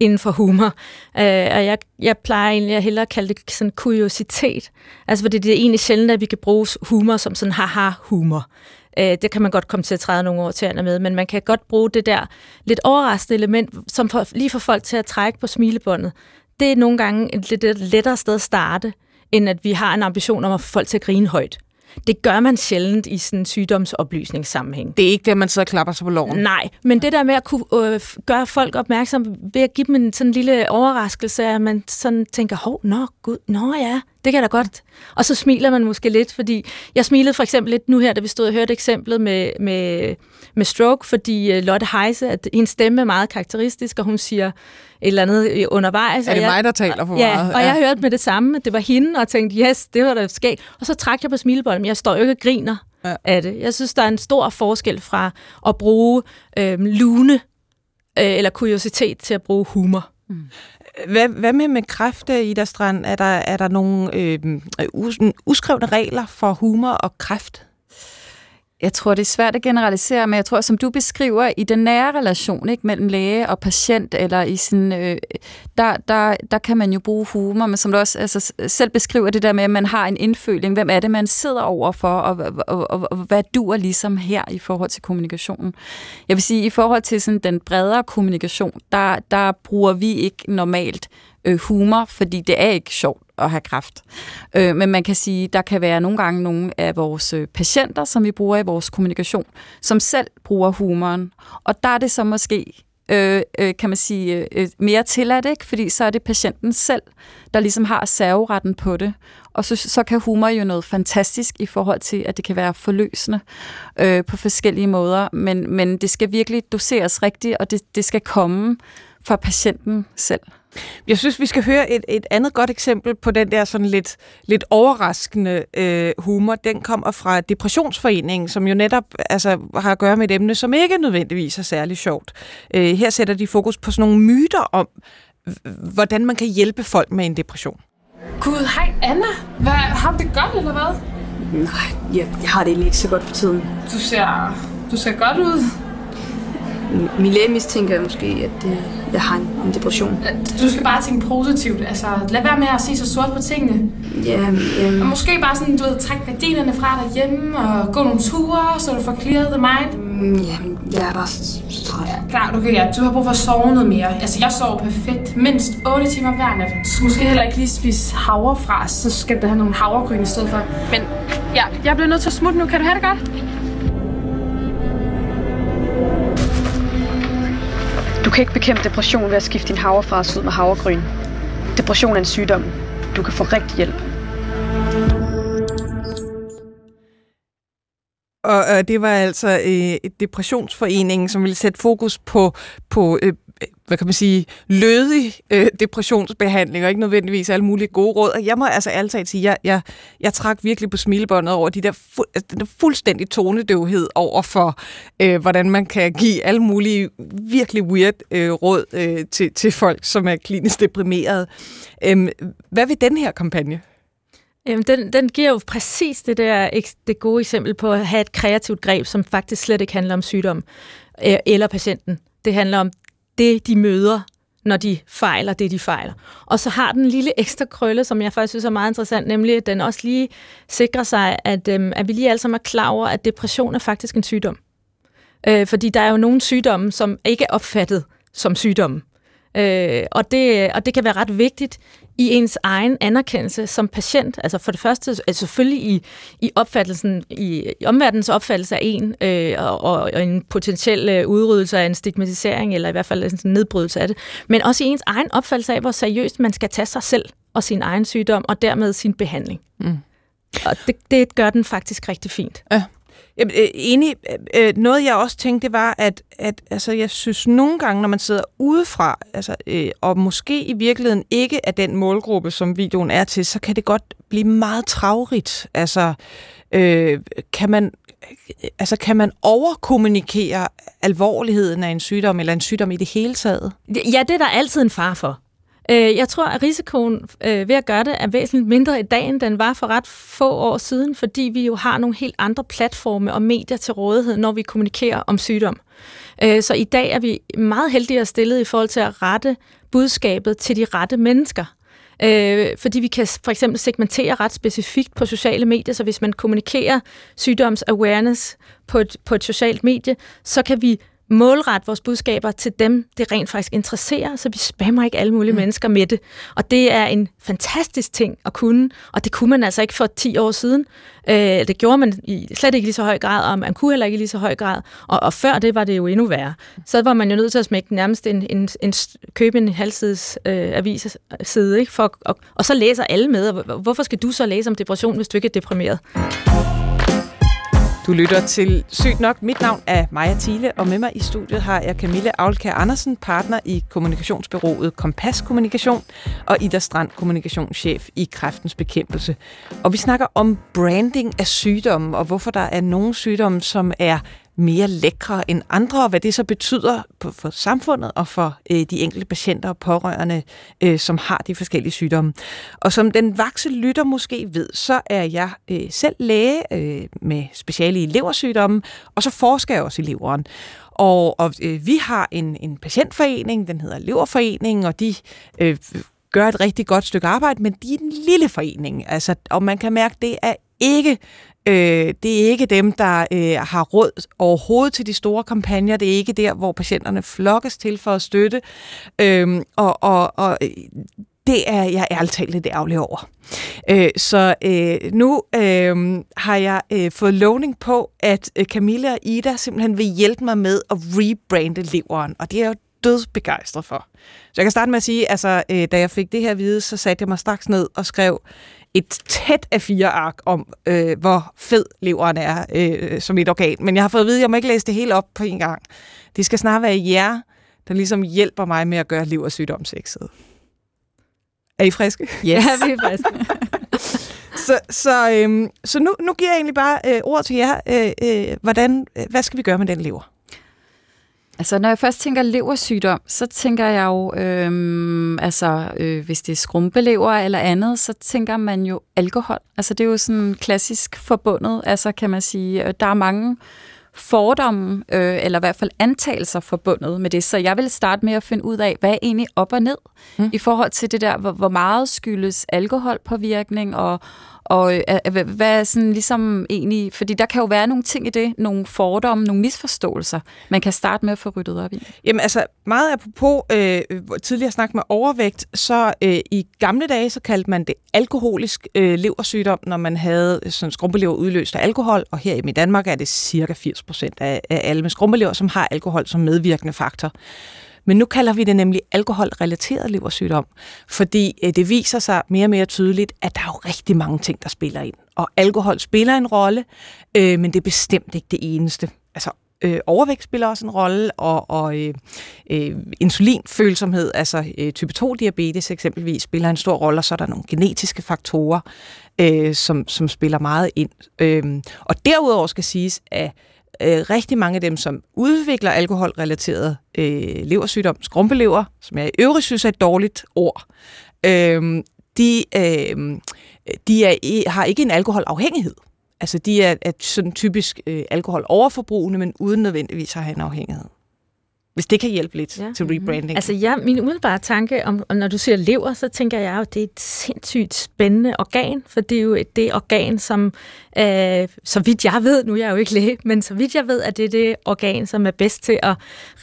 inden for humor. Øh, og jeg, jeg plejer egentlig at hellere kalde det sådan kuriositet. Altså fordi det er egentlig sjældent, at vi kan bruge humor som sådan haha-humor. Øh, det kan man godt komme til at træde nogle år til med, men man kan godt bruge det der lidt overraskende element, som for, lige får folk til at trække på smilebåndet. Det er nogle gange et lidt lettere sted at starte, end at vi har en ambition om at få folk til at grine højt. Det gør man sjældent i sådan en sygdomsoplysningssammenhæng. Det er ikke det, man sidder og klapper sig på loven. Nej, men det der med at kunne øh, gøre folk opmærksom ved at give dem en sådan lille overraskelse, at man sådan tænker, hov, nå, gud, nå ja, det kan da godt. Og så smiler man måske lidt, fordi jeg smilede for eksempel lidt nu her, da vi stod og hørte eksemplet med, med, med stroke, fordi øh, Lotte Heise, at hendes stemme er meget karakteristisk, og hun siger et eller andet øh, undervejs. Er det jeg, mig, der taler for ja, meget? Ja, og jeg hørte med det samme, at det var hende, og tænkte, yes, det var da skægt. Og så trak jeg på smilebåndet, men jeg står jo ikke og griner ja. af det. Jeg synes, der er en stor forskel fra at bruge øh, lune øh, eller kuriositet til at bruge humor. Mm. Hvad, hvad med med kræft, Ida Strand? Er der, er der nogle øh, us, uskrevne regler for humor og kræft? Jeg tror, det er svært at generalisere, men jeg tror, som du beskriver, i den nære relation ikke, mellem læge og patient, eller i sin, øh, der, der, der kan man jo bruge humor, men som du også altså, selv beskriver det der med, at man har en indføling. Hvem er det, man sidder over for, og, og, og, og hvad duer ligesom her i forhold til kommunikationen? Jeg vil sige, i forhold til sådan, den bredere kommunikation, der, der bruger vi ikke normalt øh, humor, fordi det er ikke sjovt at have kræft. Øh, men man kan sige, der kan være nogle gange nogle af vores øh, patienter, som vi bruger i vores kommunikation, som selv bruger humoren. Og der er det så måske øh, øh, kan man sige, øh, øh, mere tilladt, ikke? fordi så er det patienten selv, der ligesom har serveretten på det. Og så, så kan humor jo noget fantastisk i forhold til, at det kan være forløsende øh, på forskellige måder, men, men det skal virkelig doseres rigtigt, og det, det skal komme fra patienten selv. Jeg synes, vi skal høre et, et andet godt eksempel på den der sådan lidt, lidt overraskende øh, humor. Den kommer fra Depressionsforeningen, som jo netop altså, har at gøre med et emne, som ikke nødvendigvis er særlig sjovt. Øh, her sætter de fokus på sådan nogle myter om, hvordan man kan hjælpe folk med en depression. Gud, hej Anna. Hvad, har du det godt, eller hvad? Nej, jeg, jeg har det egentlig ikke så godt for tiden. Du ser, du ser godt ud. Min læge mistænker måske, at øh, jeg har en, en depression. Du skal bare tænke positivt. Altså, lad være med at se så sort på tingene. Ja, um... Og måske bare sådan, du ved, trække gardinerne fra dig hjemme og gå nogle ture, så du får cleared the mind. Mm, ja, jeg er bare træt. Ja, klart, okay, ja. Du har brug for at sove noget mere. Altså, jeg sover perfekt. Mindst 8 timer hver nat. Du skal måske heller ikke lige spise havrefras, så skal du have nogle havregryn i stedet for. Men ja, jeg bliver nødt til at smutte nu. Kan du have det godt? Kan ikke bekæmpe depression ved at skifte din havrefras ud med havregryn. Depression er en sygdom. Du kan få rigtig hjælp. Og øh, det var altså øh, Depressionsforeningen, som ville sætte fokus på, på øh, hvad kan man sige, lødig øh, depressionsbehandling, og ikke nødvendigvis alle mulige gode råd. Og jeg må altså ærligt sige, jeg, jeg, jeg trak virkelig på smilebåndet over de der, fu- altså, den der fuldstændig tonedøvhed over for, øh, hvordan man kan give alle mulige virkelig weird øh, råd øh, til, til folk, som er klinisk deprimerede. Øh, hvad vil den her kampagne? Jamen, den, den giver jo præcis det der det gode eksempel på at have et kreativt greb, som faktisk slet ikke handler om sygdom øh, eller patienten. Det handler om det, de møder, når de fejler det, de fejler. Og så har den en lille ekstra krølle, som jeg faktisk synes er meget interessant, nemlig at den også lige sikrer sig, at, øhm, at vi lige alle sammen er klar over, at depression er faktisk en sygdom. Øh, fordi der er jo nogle sygdomme, som ikke er opfattet som sygdomme. Øh, og, det, og det kan være ret vigtigt i ens egen anerkendelse som patient. Altså for det første, altså selvfølgelig i, i opfattelsen, i, i omverdens opfattelse af en, øh, og, og en potentiel øh, udryddelse af en stigmatisering, eller i hvert fald en nedbrydelse af det, men også i ens egen opfattelse af, hvor seriøst man skal tage sig selv og sin egen sygdom, og dermed sin behandling. Mm. Og det, det gør den faktisk rigtig fint. Ja. Jamen, øh, enig. Øh, øh, noget jeg også tænkte, det var, at, at altså, jeg synes nogle gange, når man sidder udefra, altså, øh, og måske i virkeligheden ikke er den målgruppe, som videoen er til, så kan det godt blive meget travrigt. Altså, øh, kan man altså kan man overkommunikere alvorligheden af en sygdom, eller en sygdom i det hele taget? Ja, det er der altid en far for. Øh, jeg tror, at risikoen øh, ved at gøre det er væsentligt mindre i dag, end den var for ret få år siden, fordi vi jo har nogle helt andre platforme og medier til rådighed, når vi kommunikerer om sygdom. Øh, så i dag er vi meget heldigere stillet i forhold til at rette budskabet til de rette mennesker. Øh, fordi vi kan for eksempel segmentere ret specifikt på sociale medier, så hvis man kommunikerer sygdoms-awareness på et, på et socialt medie, så kan vi målrette vores budskaber til dem, det rent faktisk interesserer, så vi spammer ikke alle mulige mm. mennesker med det. Og det er en fantastisk ting at kunne, og det kunne man altså ikke for 10 år siden. Øh, det gjorde man i slet ikke lige så høj grad, og man kunne heller ikke i lige så høj grad. Og, og før det var det jo endnu værre. Så var man jo nødt til at smække nærmest en, en, en, købe en halvsides øh, avisside, ikke? For, og, og så læser alle med. Og hvorfor skal du så læse om depression, hvis du ikke er deprimeret? Du lytter til Sygt Nok. Mit navn er Maja Thiele, og med mig i studiet har jeg Camille Aulkær Andersen, partner i kommunikationsbyrået Kompas Kommunikation, og Ida Strand, kommunikationschef i Kræftens Bekæmpelse. Og vi snakker om branding af sygdomme, og hvorfor der er nogle sygdomme, som er mere lækre end andre, og hvad det så betyder for samfundet og for øh, de enkelte patienter og pårørende, øh, som har de forskellige sygdomme. Og som den vakse lytter måske ved, så er jeg øh, selv læge øh, med speciale i leversygdomme, og så forsker jeg også i leveren. Og, og øh, vi har en, en patientforening, den hedder Leverforeningen, og de øh, gør et rigtig godt stykke arbejde, men de er en lille forening, altså, og man kan mærke, at det er ikke Øh, det er ikke dem, der øh, har råd overhovedet til de store kampagner. Det er ikke der, hvor patienterne flokkes til for at støtte. Øh, og, og, og øh, det er jeg ærligt talt lidt ærgerlig over. Øh, så øh, nu øh, har jeg øh, fået lovning på, at øh, Camilla og Ida simpelthen vil hjælpe mig med at rebrande leveren, og det er jo dødsbegejstret for. Så jeg kan starte med at sige, altså, øh, da jeg fik det her at vide, så satte jeg mig straks ned og skrev et tæt af fire ark om, øh, hvor fed leveren er øh, som et organ. Men jeg har fået at vide, at jeg må ikke læse det hele op på en gang. Det skal snart være jer, der ligesom hjælper mig med at gøre leversygdom sexet. Er I friske? Yes. Ja, vi er friske. så så, øhm, så nu, nu giver jeg egentlig bare øh, ord til jer. Øh, øh, hvordan, øh, hvad skal vi gøre med den lever? Altså, når jeg først tænker leversygdom, så tænker jeg jo, øhm, altså, øh, hvis det er skrumpelever eller andet, så tænker man jo alkohol. Altså, det er jo sådan klassisk forbundet, altså kan man sige, øh, der er mange fordomme, øh, eller i hvert fald antagelser forbundet med det. Så jeg vil starte med at finde ud af, hvad er egentlig op og ned mm. i forhold til det der, hvor, hvor meget skyldes alkoholpåvirkning, og, og øh, hvad er sådan ligesom egentlig, fordi der kan jo være nogle ting i det, nogle fordomme, nogle misforståelser, man kan starte med at få ryddet op i. Jamen altså, meget apropos øh, tidligere snak med overvægt, så øh, i gamle dage, så kaldte man det alkoholisk øh, leversygdom, når man havde øh, sådan skrumpelever udløst af alkohol, og her i Danmark er det cirka 80 procent af, af alle med skrumpelever, som har alkohol som medvirkende faktor. Men nu kalder vi det nemlig alkoholrelateret leversygdom, fordi øh, det viser sig mere og mere tydeligt, at der er jo rigtig mange ting, der spiller ind. Og alkohol spiller en rolle, øh, men det er bestemt ikke det eneste. Altså øh, overvægt spiller også en rolle, og, og øh, øh, insulinfølsomhed, altså øh, type 2-diabetes eksempelvis, spiller en stor rolle, og så er der nogle genetiske faktorer, øh, som, som spiller meget ind. Øh, og derudover skal siges, at øh, rigtig mange af dem, som udvikler alkoholrelateret øh, leversygdom, skrumpelever, som jeg i øvrigt synes er et dårligt ord, øh, de, øh, de er, har ikke en alkoholafhængighed. Altså de er, er sådan typisk øh, alkoholoverforbrugende, men uden nødvendigvis at have en afhængighed hvis det kan hjælpe lidt ja. til rebranding. Altså, ja, min umiddelbare tanke, om, når du siger lever, så tænker jeg jo, at det er et sindssygt spændende organ, for det er jo et, det organ, som, øh, så vidt jeg ved, nu er jeg jo ikke læge, men så vidt jeg ved, at det er det organ, som er bedst til at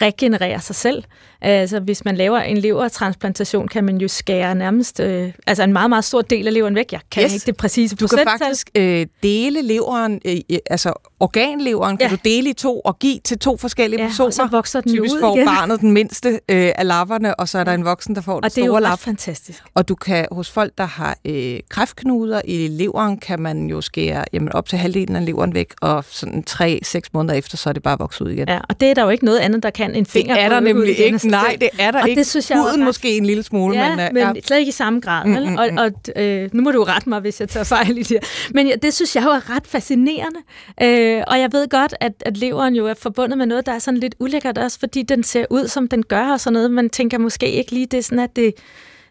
regenerere sig selv. Altså, hvis man laver en levertransplantation, kan man jo skære nærmest, øh, altså en meget, meget stor del af leveren væk. Jeg kan yes. ikke det præcise Du kan faktisk øh, dele leveren, øh, altså organleveren, kan ja. du dele i to og give til to forskellige ja, personer. og så vokser den Typisk ud får igen. barnet den mindste øh, af lapperne, og så er der en voksen, der får den Og det er store jo lap. fantastisk. Og du kan hos folk, der har øh, kræftknuder i leveren, kan man jo skære jamen, op til halvdelen af leveren væk, og sådan 3-6 måneder efter, så er det bare vokset ud igen. Ja, og det er der jo ikke noget andet, der kan en finger det er der nemlig ikke. Nej, det er der og ikke. Det synes jeg Huden ret- måske en lille smule, ja, men, øh, men ja. slet ikke i samme grad. Mm, Vel? mm, Og, mm. og øh, nu må du jo rette mig, hvis jeg tager fejl i det her. Men ja, det synes jeg jo er ret fascinerende. Øh, og jeg ved godt, at, at leveren jo er forbundet med noget, der er sådan lidt ulækkert også, fordi den ser ud, som den gør og sådan noget. Man tænker måske ikke lige, det er sådan, at det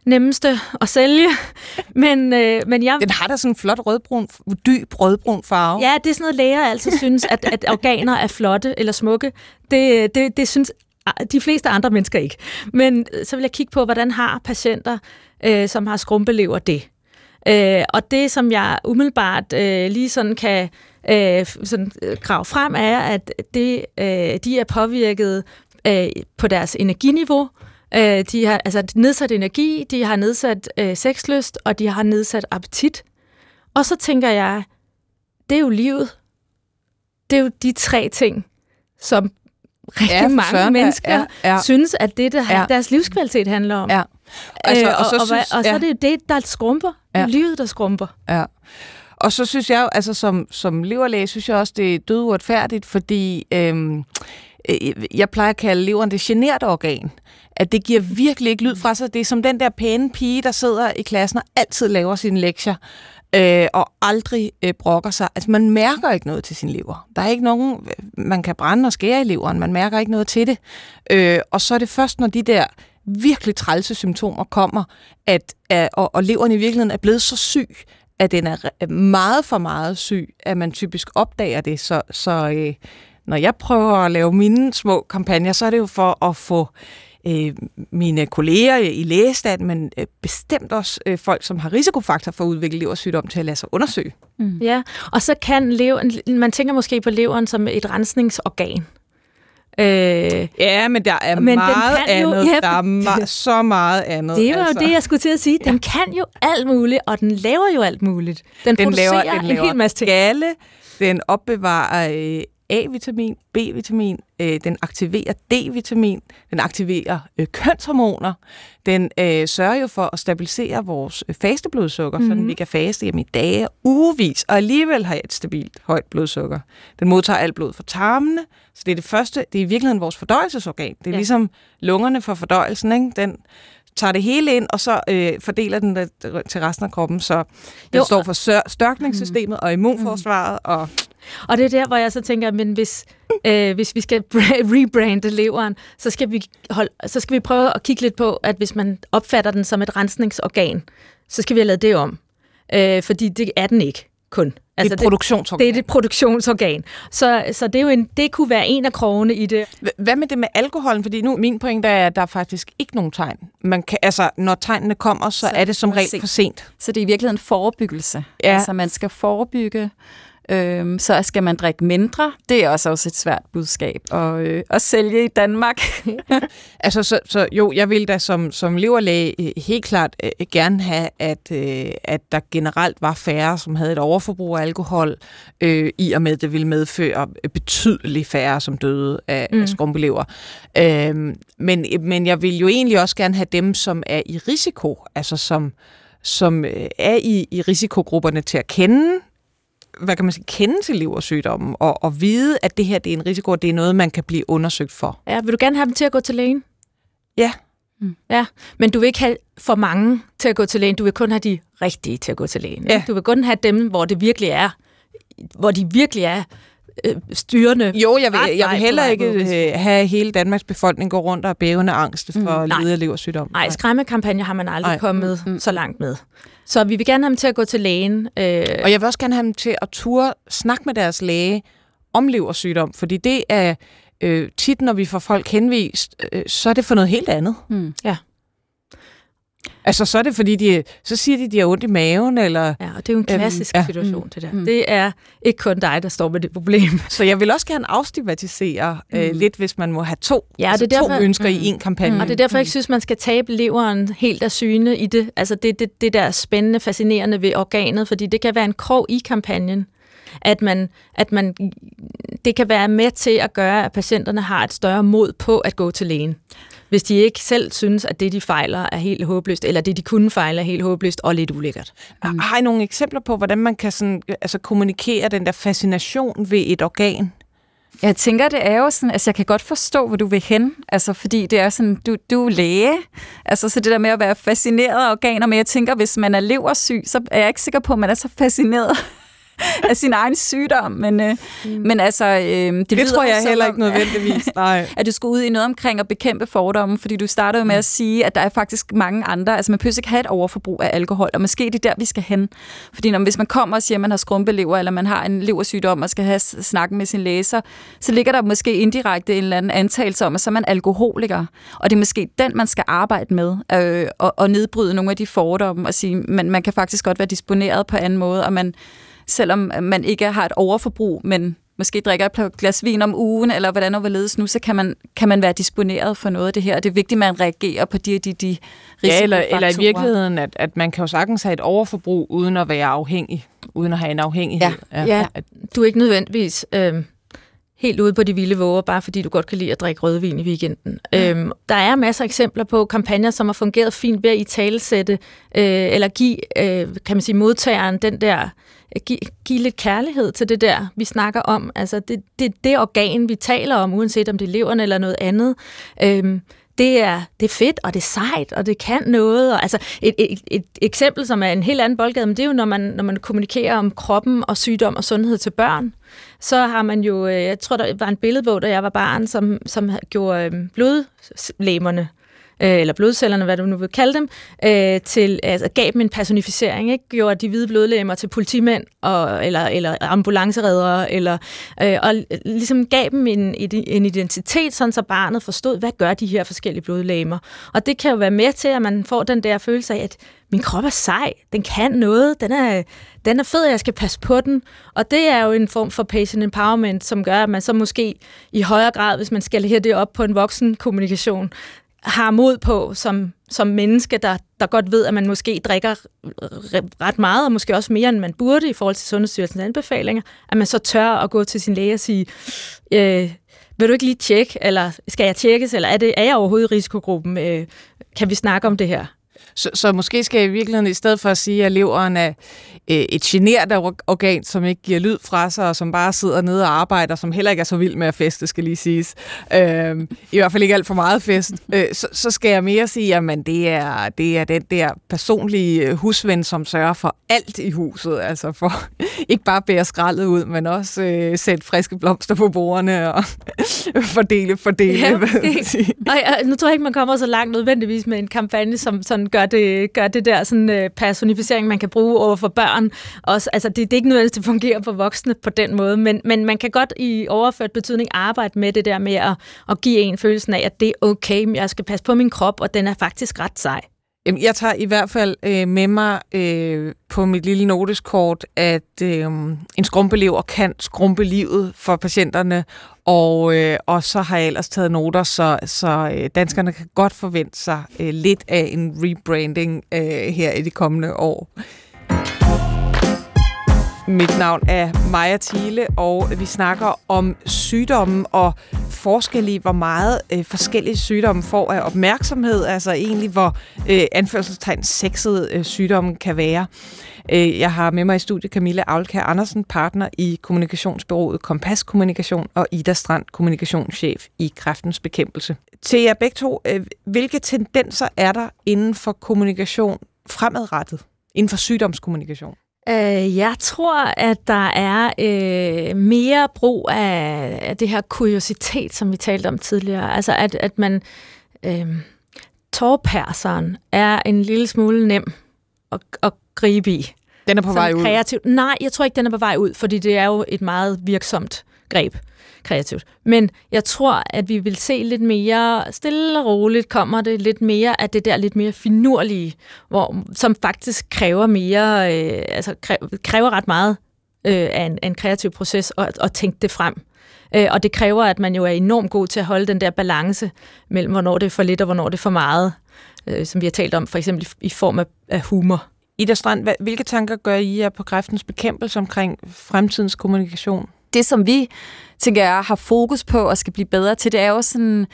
nemmeste at sælge. Men, øh, men jeg... Den har da sådan en flot rødbrun, dyb rødbrun farve. Ja, det er sådan noget, læger altid synes, at, at organer er flotte eller smukke. Det, det, det synes Ah, de fleste andre mennesker ikke. Men øh, så vil jeg kigge på, hvordan har patienter, øh, som har skrumpelever det. Øh, og det, som jeg umiddelbart øh, lige sådan kan øh, sådan, øh, grave frem, er, at det, øh, de er påvirket øh, på deres energiniveau. Øh, de har altså nedsat energi, de har nedsat øh, sexlyst, og de har nedsat appetit. Og så tænker jeg, det er jo livet. Det er jo de tre ting, som rigtig Ja, mange søren mennesker Ja, ja. synes, at det, der Ja. deres livskvalitet handler om. Ja. Altså, øh, og, og så og, og, synes- og så ja. er det det, der skrumper. Ja. Livet, der skrumper. Ja. Og så synes jeg jo, altså som, som leverlæge, synes jeg også, det er død uretfærdigt, fordi øhm, øh, jeg plejer at kalde leveren det generte organ. At det giver virkelig ikke lyd fra sig. Det er som den der pæne pige, der sidder i klassen og altid laver sine lektier, øh, og aldrig øh, brokker sig. Altså man mærker ikke noget til sin lever. Der er ikke nogen, øh, man kan brænde og skære i leveren, man mærker ikke noget til det. Øh, og så er det først, når de der virkelig trælse symptomer kommer, at, at og, og leveren i virkeligheden er blevet så syg, at den er øh, meget for meget syg, at man typisk opdager det. Så, så øh, når jeg prøver at lave mine små kampagner, så er det jo for at få øh, mine kolleger i lægestand, men øh, bestemt også øh, folk, som har risikofaktor for at udvikle leversygdom, til at lade sig undersøge. Mm. Ja, og så kan leveren, man tænker måske på leveren som et rensningsorgan. Øh, ja, men der er men meget kan jo- andet. ja, der er ma- så meget andet. Det var altså. jo det, jeg skulle til at sige. Den kan jo alt muligt, og den laver jo alt muligt. Den, Den producerer laver, den en laver hel masse ting. galle, den opbevarer øh, A-vitamin, B-vitamin, øh, den aktiverer D-vitamin, den aktiverer øh, kønshormoner, den øh, sørger jo for at stabilisere vores øh, fasteblodsukker, mm-hmm. så Mhm. vi kan faste jamen, i dage ugevis, og alligevel have et stabilt højt blodsukker. Den modtager alt blod fra tarmene, så det er det første, det er i virkeligheden vores fordøjelsesorgan. Det er Ja. ligesom lungerne for fordøjelsen, ikke? Den tager det hele ind, og så øh, fordeler den det til resten af kroppen, så den Jo. står for størkningssystemet og immunforsvaret, og Og det er der, hvor jeg så tænker, men hvis, øh, hvis vi skal bra- rebrande leveren, så skal, vi holde, så skal vi prøve at kigge lidt på, at hvis man opfatter den som et rensningsorgan, så skal vi have lavet det om. Øh, fordi det er den ikke kun. Altså, et produktionsorgan. Det er et produktionsorgan. Så, så det, er jo en, det kunne være en af krogene i det. H- Hvad med det med alkoholen? Fordi nu min pointe er, at der er faktisk ikke nogen tegn. Man kan, altså, når tegnene kommer, så, så er det som regel for sent. Så det er i virkeligheden forebyggelse. Ja. Altså man skal forebygge, øhm, så skal man drikke mindre. Det er også, også et svært budskab at, øh, at sælge i Danmark. Altså, så, så jo, jeg vil da som, som leverlæge øh, helt klart øh, gerne have, at, øh, at der generelt var færre, som havde et overforbrug af alkohol, øh, i og med, at det ville medføre betydeligt færre, som døde af, mm. Mm. af skrumpelever. Øh, men, men jeg vil jo egentlig også gerne have dem, som er i risiko, altså som, som øh, er i, i risikogrupperne til at kende hvad kan man sige, kende til leversygdommen, og, og vide, at det her det er en risiko, og det er noget, man kan blive undersøgt for. Ja, vil du gerne have dem til at gå til lægen? Ja. Mm. Ja, men du vil ikke have for mange til at gå til lægen. Du vil kun have de rigtige til at gå til lægen. Ja. Du vil kun have dem, hvor det virkelig er, hvor de virkelig er øh, styrende. Jo, jeg vil, jeg vil heller ikke øh, have hele Danmarks befolkning gå rundt og bævende angst for Mm, mm, nej. lede af leversygdom. Nej, skræmmekampagner har man aldrig Nej. kommet mm. så langt med. Så vi vil gerne have dem til at gå til lægen. Øh, Og jeg vil også gerne have dem til at ture snakke med deres læge om leversygdom, fordi det er øh, tit når vi får folk henvist, øh, så er det for noget helt andet. Mm. Ja. Altså, så er det fordi, de, så siger de, de har ondt i maven, eller... Ja, og det er jo en klassisk Øhm, øhm, ja. situation, det der. Mm. Det er ikke kun dig, der står med det problem. Så jeg vil også gerne afstigmatisere mm. øh, lidt, hvis man må have to, Ja, altså det er derfor, to ønsker mm. i en kampagne. Mm. Og det er derfor, jeg ikke synes, man skal tabe leveren helt af syne i det. Altså det, det, det der er spændende, fascinerende ved organet, fordi det kan være en krog i kampagnen. At man, at man, det kan være med til at gøre, at patienterne har et større mod på at gå til lægen. Hvis de ikke selv synes, at det, de fejler, er helt håbløst, eller det, de kunne fejle, er helt håbløst og lidt ulækkert. Mm. Har I nogle eksempler på, hvordan man kan sådan, altså, kommunikere den der fascination ved et organ? Jeg tænker, det er jo sådan, altså jeg kan godt forstå, hvor du vil hen, altså fordi det er sådan, du, du er læge, altså så det der med at være fascineret af organer, men jeg tænker, hvis man er leversyg, så er jeg ikke sikker på, at man er så fascineret af sin egen sygdom, men, øh, mm. men altså... Øh, det, det lyder tror jeg heller om, ikke nødvendigvis, nej. At du skulle ud i noget omkring at bekæmpe fordomme, fordi du startede med at sige, at der er faktisk mange andre, altså man behøver ikke have et overforbrug af alkohol, og måske det er der, vi skal hen. Fordi når, hvis man kommer og siger, at man har skrumpelever, eller man har en leversygdom og skal have snakken med sin læser, så ligger der måske indirekte en eller anden antagelse om, at så er man alkoholiker. Og det er måske den, man skal arbejde med, øh, og, og nedbryde nogle af de fordomme, og sige, man, man kan faktisk godt være disponeret på anden måde, og man selvom man ikke har et overforbrug, men måske drikker et glas vin om ugen, eller hvordan og hvorledes nu, så kan man, kan man være disponeret for noget af det her. Og det er vigtigt, at man reagerer på de de, de Ja, eller, eller i virkeligheden, at, at man kan jo sagtens have et overforbrug, uden at være afhængig, uden at have en afhængighed. Ja, ja. ja. du er ikke nødvendigvis øh, helt ude på de vilde våger, bare fordi du godt kan lide at drikke rødvin i weekenden. Ja. Øhm, der er masser af eksempler på kampagner, som har fungeret fint ved at i talesætte, øh, eller give, øh, kan man sige, modtageren den der give, give lidt kærlighed til det der, vi snakker om. Altså, det, det, det organ, vi taler om, uanset om det er leveren eller noget andet. Øhm, det er, det er fedt, og det er sejt, og det kan noget. Og, altså, et, et, et eksempel, som er en helt anden boldgade, men det er jo, når man, når man kommunikerer om kroppen og sygdom og sundhed til børn. Så har man jo, øh, jeg tror, der var en billedbog, da jeg var barn, som, som gjorde øhm, øh, eller blodcellerne, hvad du nu vil kalde dem, øh, til, altså, gav dem en personificering, ikke? gjorde de hvide blodlægmer til politimænd, og, eller, eller ambulanceredere, eller, øh, og ligesom gav dem en, en identitet, sådan så barnet forstod, hvad gør de her forskellige blodlægmer. Og det kan jo være med til, at man får den der følelse af, at min krop er sej, den kan noget, den er, den er fed, jeg skal passe på den. Og det er jo en form for patient empowerment, som gør, at man så måske i højere grad, hvis man skal have det op på en voksen kommunikation, har mod på som, som menneske, der, der godt ved, at man måske drikker ret meget, og måske også mere, end man burde i forhold til Sundhedsstyrelsens anbefalinger, at man så tør at gå til sin læge og sige, øh, vil du ikke lige tjekke, eller skal jeg tjekkes, eller er, det, er jeg overhovedet i risikogruppen? Øh, kan vi snakke om det her? Så, så måske skal jeg i virkeligheden, i stedet for at sige, at leveren er øh, et genert organ, som ikke giver lyd fra sig, og som bare sidder nede og arbejder, som heller ikke er så vild med at feste, skal lige siges. Øh, I hvert fald ikke alt for meget fest. Øh, så, så skal jeg mere sige, at det er, det er den der personlige husven, som sørger for alt i huset. Altså for ikke bare bære skraldet ud, men også øh, sætte friske blomster på bordene og fordele, fordele. Ja, okay. Ej, nu tror jeg ikke, man kommer så langt nødvendigvis med en kampagne, som sådan gør det, gør det der sådan, øh, personificering, man kan bruge over for børn. Også, altså, det, det er ikke nødvendigvis, det fungerer for voksne på den måde, men, men man kan godt i overført betydning arbejde med det der med at, at give en følelsen af, at det er okay, jeg skal passe på min krop, og den er faktisk ret sej. Jeg tager i hvert fald øh, med mig øh, på mit lille noteskort, at øh, en skrumpelever kan skrumpe livet for patienterne, og, øh, og så har jeg ellers taget noter, så, så øh, danskerne kan godt forvente sig øh, lidt af en rebranding øh, her i de kommende år. Mit navn er Maja Thiele, og vi snakker om sygdomme og forskel i, hvor meget øh, forskellige sygdomme får af opmærksomhed, altså egentlig hvor øh, anførselstegn sexet øh, sygdommen kan være. Øh, jeg har med mig i studiet Camilla Aulkær Andersen, partner i kommunikationsbyrået Kompas Kommunikation og Ida Strand, kommunikationschef i Kræftens Bekæmpelse. Til jer begge to, øh, hvilke tendenser er der inden for kommunikation fremadrettet, inden for sygdomskommunikation? Øh, jeg tror, at der er øh, mere brug af, af det her kuriositet, som vi talte om tidligere. Altså, at, at man... Øh, tårperseren er en lille smule nem at, at gribe i. Den er på vej ud? Kreativt. Nej, jeg tror ikke, den er på vej ud, fordi det er jo et meget virksomt greb. kreativt. Men jeg tror, at vi vil se lidt mere stille og roligt, kommer det lidt mere af det der lidt mere finurlige, hvor, som faktisk kræver mere, øh, altså kræver ret meget øh, af, en, af en kreativ proces at, at tænke det frem. Øh, og det kræver, at man jo er enormt god til at holde den der balance mellem, hvornår det er for lidt og hvornår det er for meget, øh, som vi har talt om, for eksempel i, i form af, af humor. Ida Strand, hvilke tanker gør I jer på kræftens bekæmpelse omkring fremtidens kommunikation? Det, som vi, tænker jeg, har fokus på og skal blive bedre til, det er jo sådan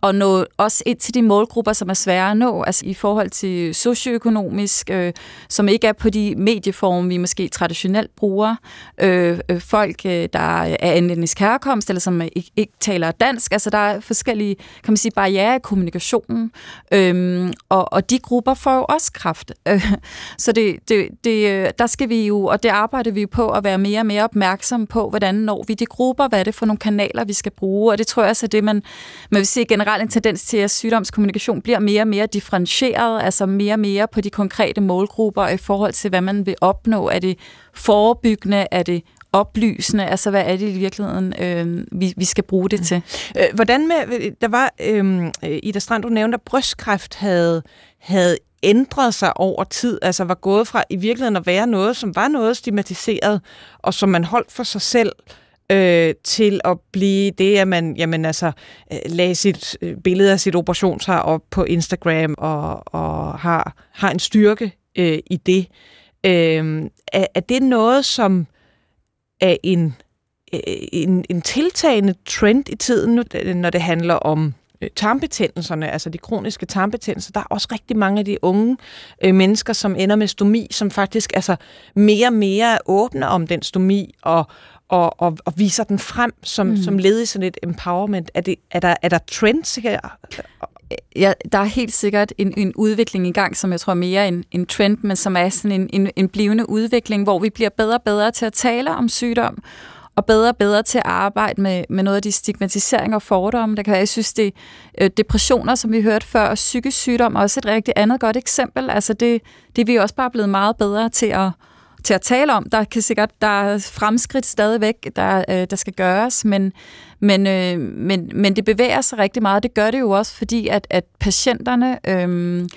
og nå også ind til de målgrupper, som er svære at nå, altså i forhold til socioøkonomisk, øh, som ikke er på de medieformer, vi måske traditionelt bruger. Øh, øh, folk, øh, der er anlændings herkomst, eller som ikke, ikke taler dansk. Altså der er forskellige, kan man sige, barriere i kommunikationen. Øh, og, og de grupper får jo også kraft. Øh, så det, det, det, øh, der skal vi jo, og det arbejder vi jo på at være mere og mere opmærksom på, hvordan når vi de grupper, hvad er det for nogle kanaler, vi skal bruge. Og det tror jeg også er det, man, man vil se generelt generelt en tendens til, at sygdomskommunikation bliver mere og mere differentieret, altså mere og mere på de konkrete målgrupper i forhold til, hvad man vil opnå. Er det forebyggende? Er det oplysende? Altså, hvad er det i virkeligheden, øh, vi, vi skal bruge det til? Øh, hvordan med, der var, øh, Ida Strand, du nævnte, at brystkræft havde, havde ændret sig over tid, altså var gået fra i virkeligheden at være noget, som var noget stigmatiseret, og som man holdt for sig selv, øh, Øh, til at blive det, at man jamen, altså, øh, lagde sit øh, billede af sit operationshar op på Instagram og, og har, har en styrke øh, i det. Øh, er, er det noget, som er en, øh, en, en tiltagende trend i tiden, når det handler om tarmbetændelserne, altså de kroniske tarmbetændelser, der er også rigtig mange af de unge øh, mennesker, som ender med stomi, som faktisk altså mere og mere åbne om den stomi, og, og, og, og viser den frem som, mm. som led i sådan et empowerment? Er, det, er, der, er der trends her? Ja, der er helt sikkert en, en udvikling i gang, som jeg tror er mere en, en trend, men som er sådan en, en, en blivende udvikling, hvor vi bliver bedre og bedre til at tale om sygdom, og bedre og bedre til at arbejde med, med noget af de stigmatiseringer og fordomme. Der kan jeg synes, det øh, depressioner, som vi hørte før, og psykisk sygdom er også et rigtig andet godt eksempel. Altså det, det er vi også bare blevet meget bedre til at, til at tale om. Der kan sikkert der er fremskridt stadigvæk, der, øh, der skal gøres, men, men, øh, men, men det bevæger sig rigtig meget. Det gør det jo også, fordi at, at patienterne øh,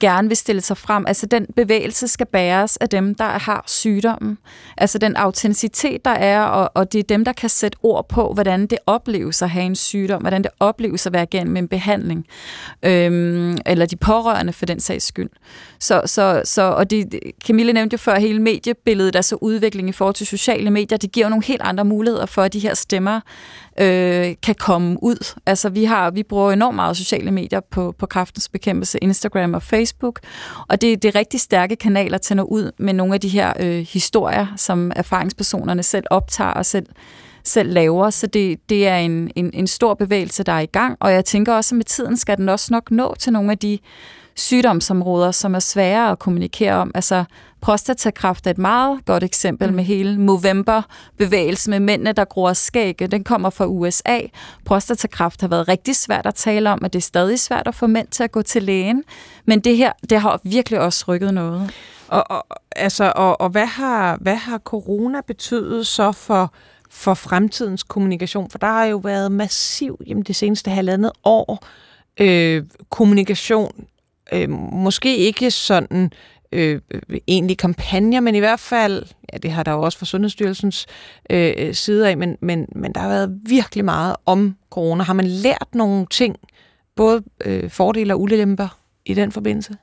gerne vil stille sig frem. Altså den bevægelse skal bæres af dem, der har sygdommen. Altså den autenticitet, der er, og, og det er dem, der kan sætte ord på, hvordan det opleves at have en sygdom, hvordan det opleves at være igennem en behandling, øhm, eller de pårørende for den sags skyld. Så, så, så, og det, Camille nævnte jo før hele mediebilledet, altså udvikling i forhold til sociale medier, det giver jo nogle helt andre muligheder for, at de her stemmer øh, kan komme ud. Altså vi har vi bruger enormt meget sociale medier på, på kraftens bekæmpelse, Instagram og Facebook, og det, det er rigtig stærke kanaler til at nå ud med nogle af de her øh, historier, som erfaringspersonerne selv optager og selv selv laver, så det, det er en, en, en stor bevægelse, der er i gang, og jeg tænker også, at med tiden skal den også nok nå til nogle af de sygdomsområder, som er svære at kommunikere om. Altså prostatakræft er et meget godt eksempel mm. med hele Movember-bevægelsen med mændene, der gror skægge. Den kommer fra USA. Prostatakræft har været rigtig svært at tale om, at det er stadig svært at få mænd til at gå til lægen. Men det her, det har virkelig også rykket noget. Og, og, altså, og, og hvad, har, hvad har corona betydet så for for fremtidens kommunikation? For der har jo været massiv jamen det seneste halvandet år øh, kommunikation øh, måske ikke sådan øh, egentlig kampagner, men i hvert fald, ja, det har der jo også fra Sundhedsstyrelsens øh, side af, men, men, men der har været virkelig meget om corona. Har man lært nogle ting, både øh, fordele og ulemper i den forbindelse?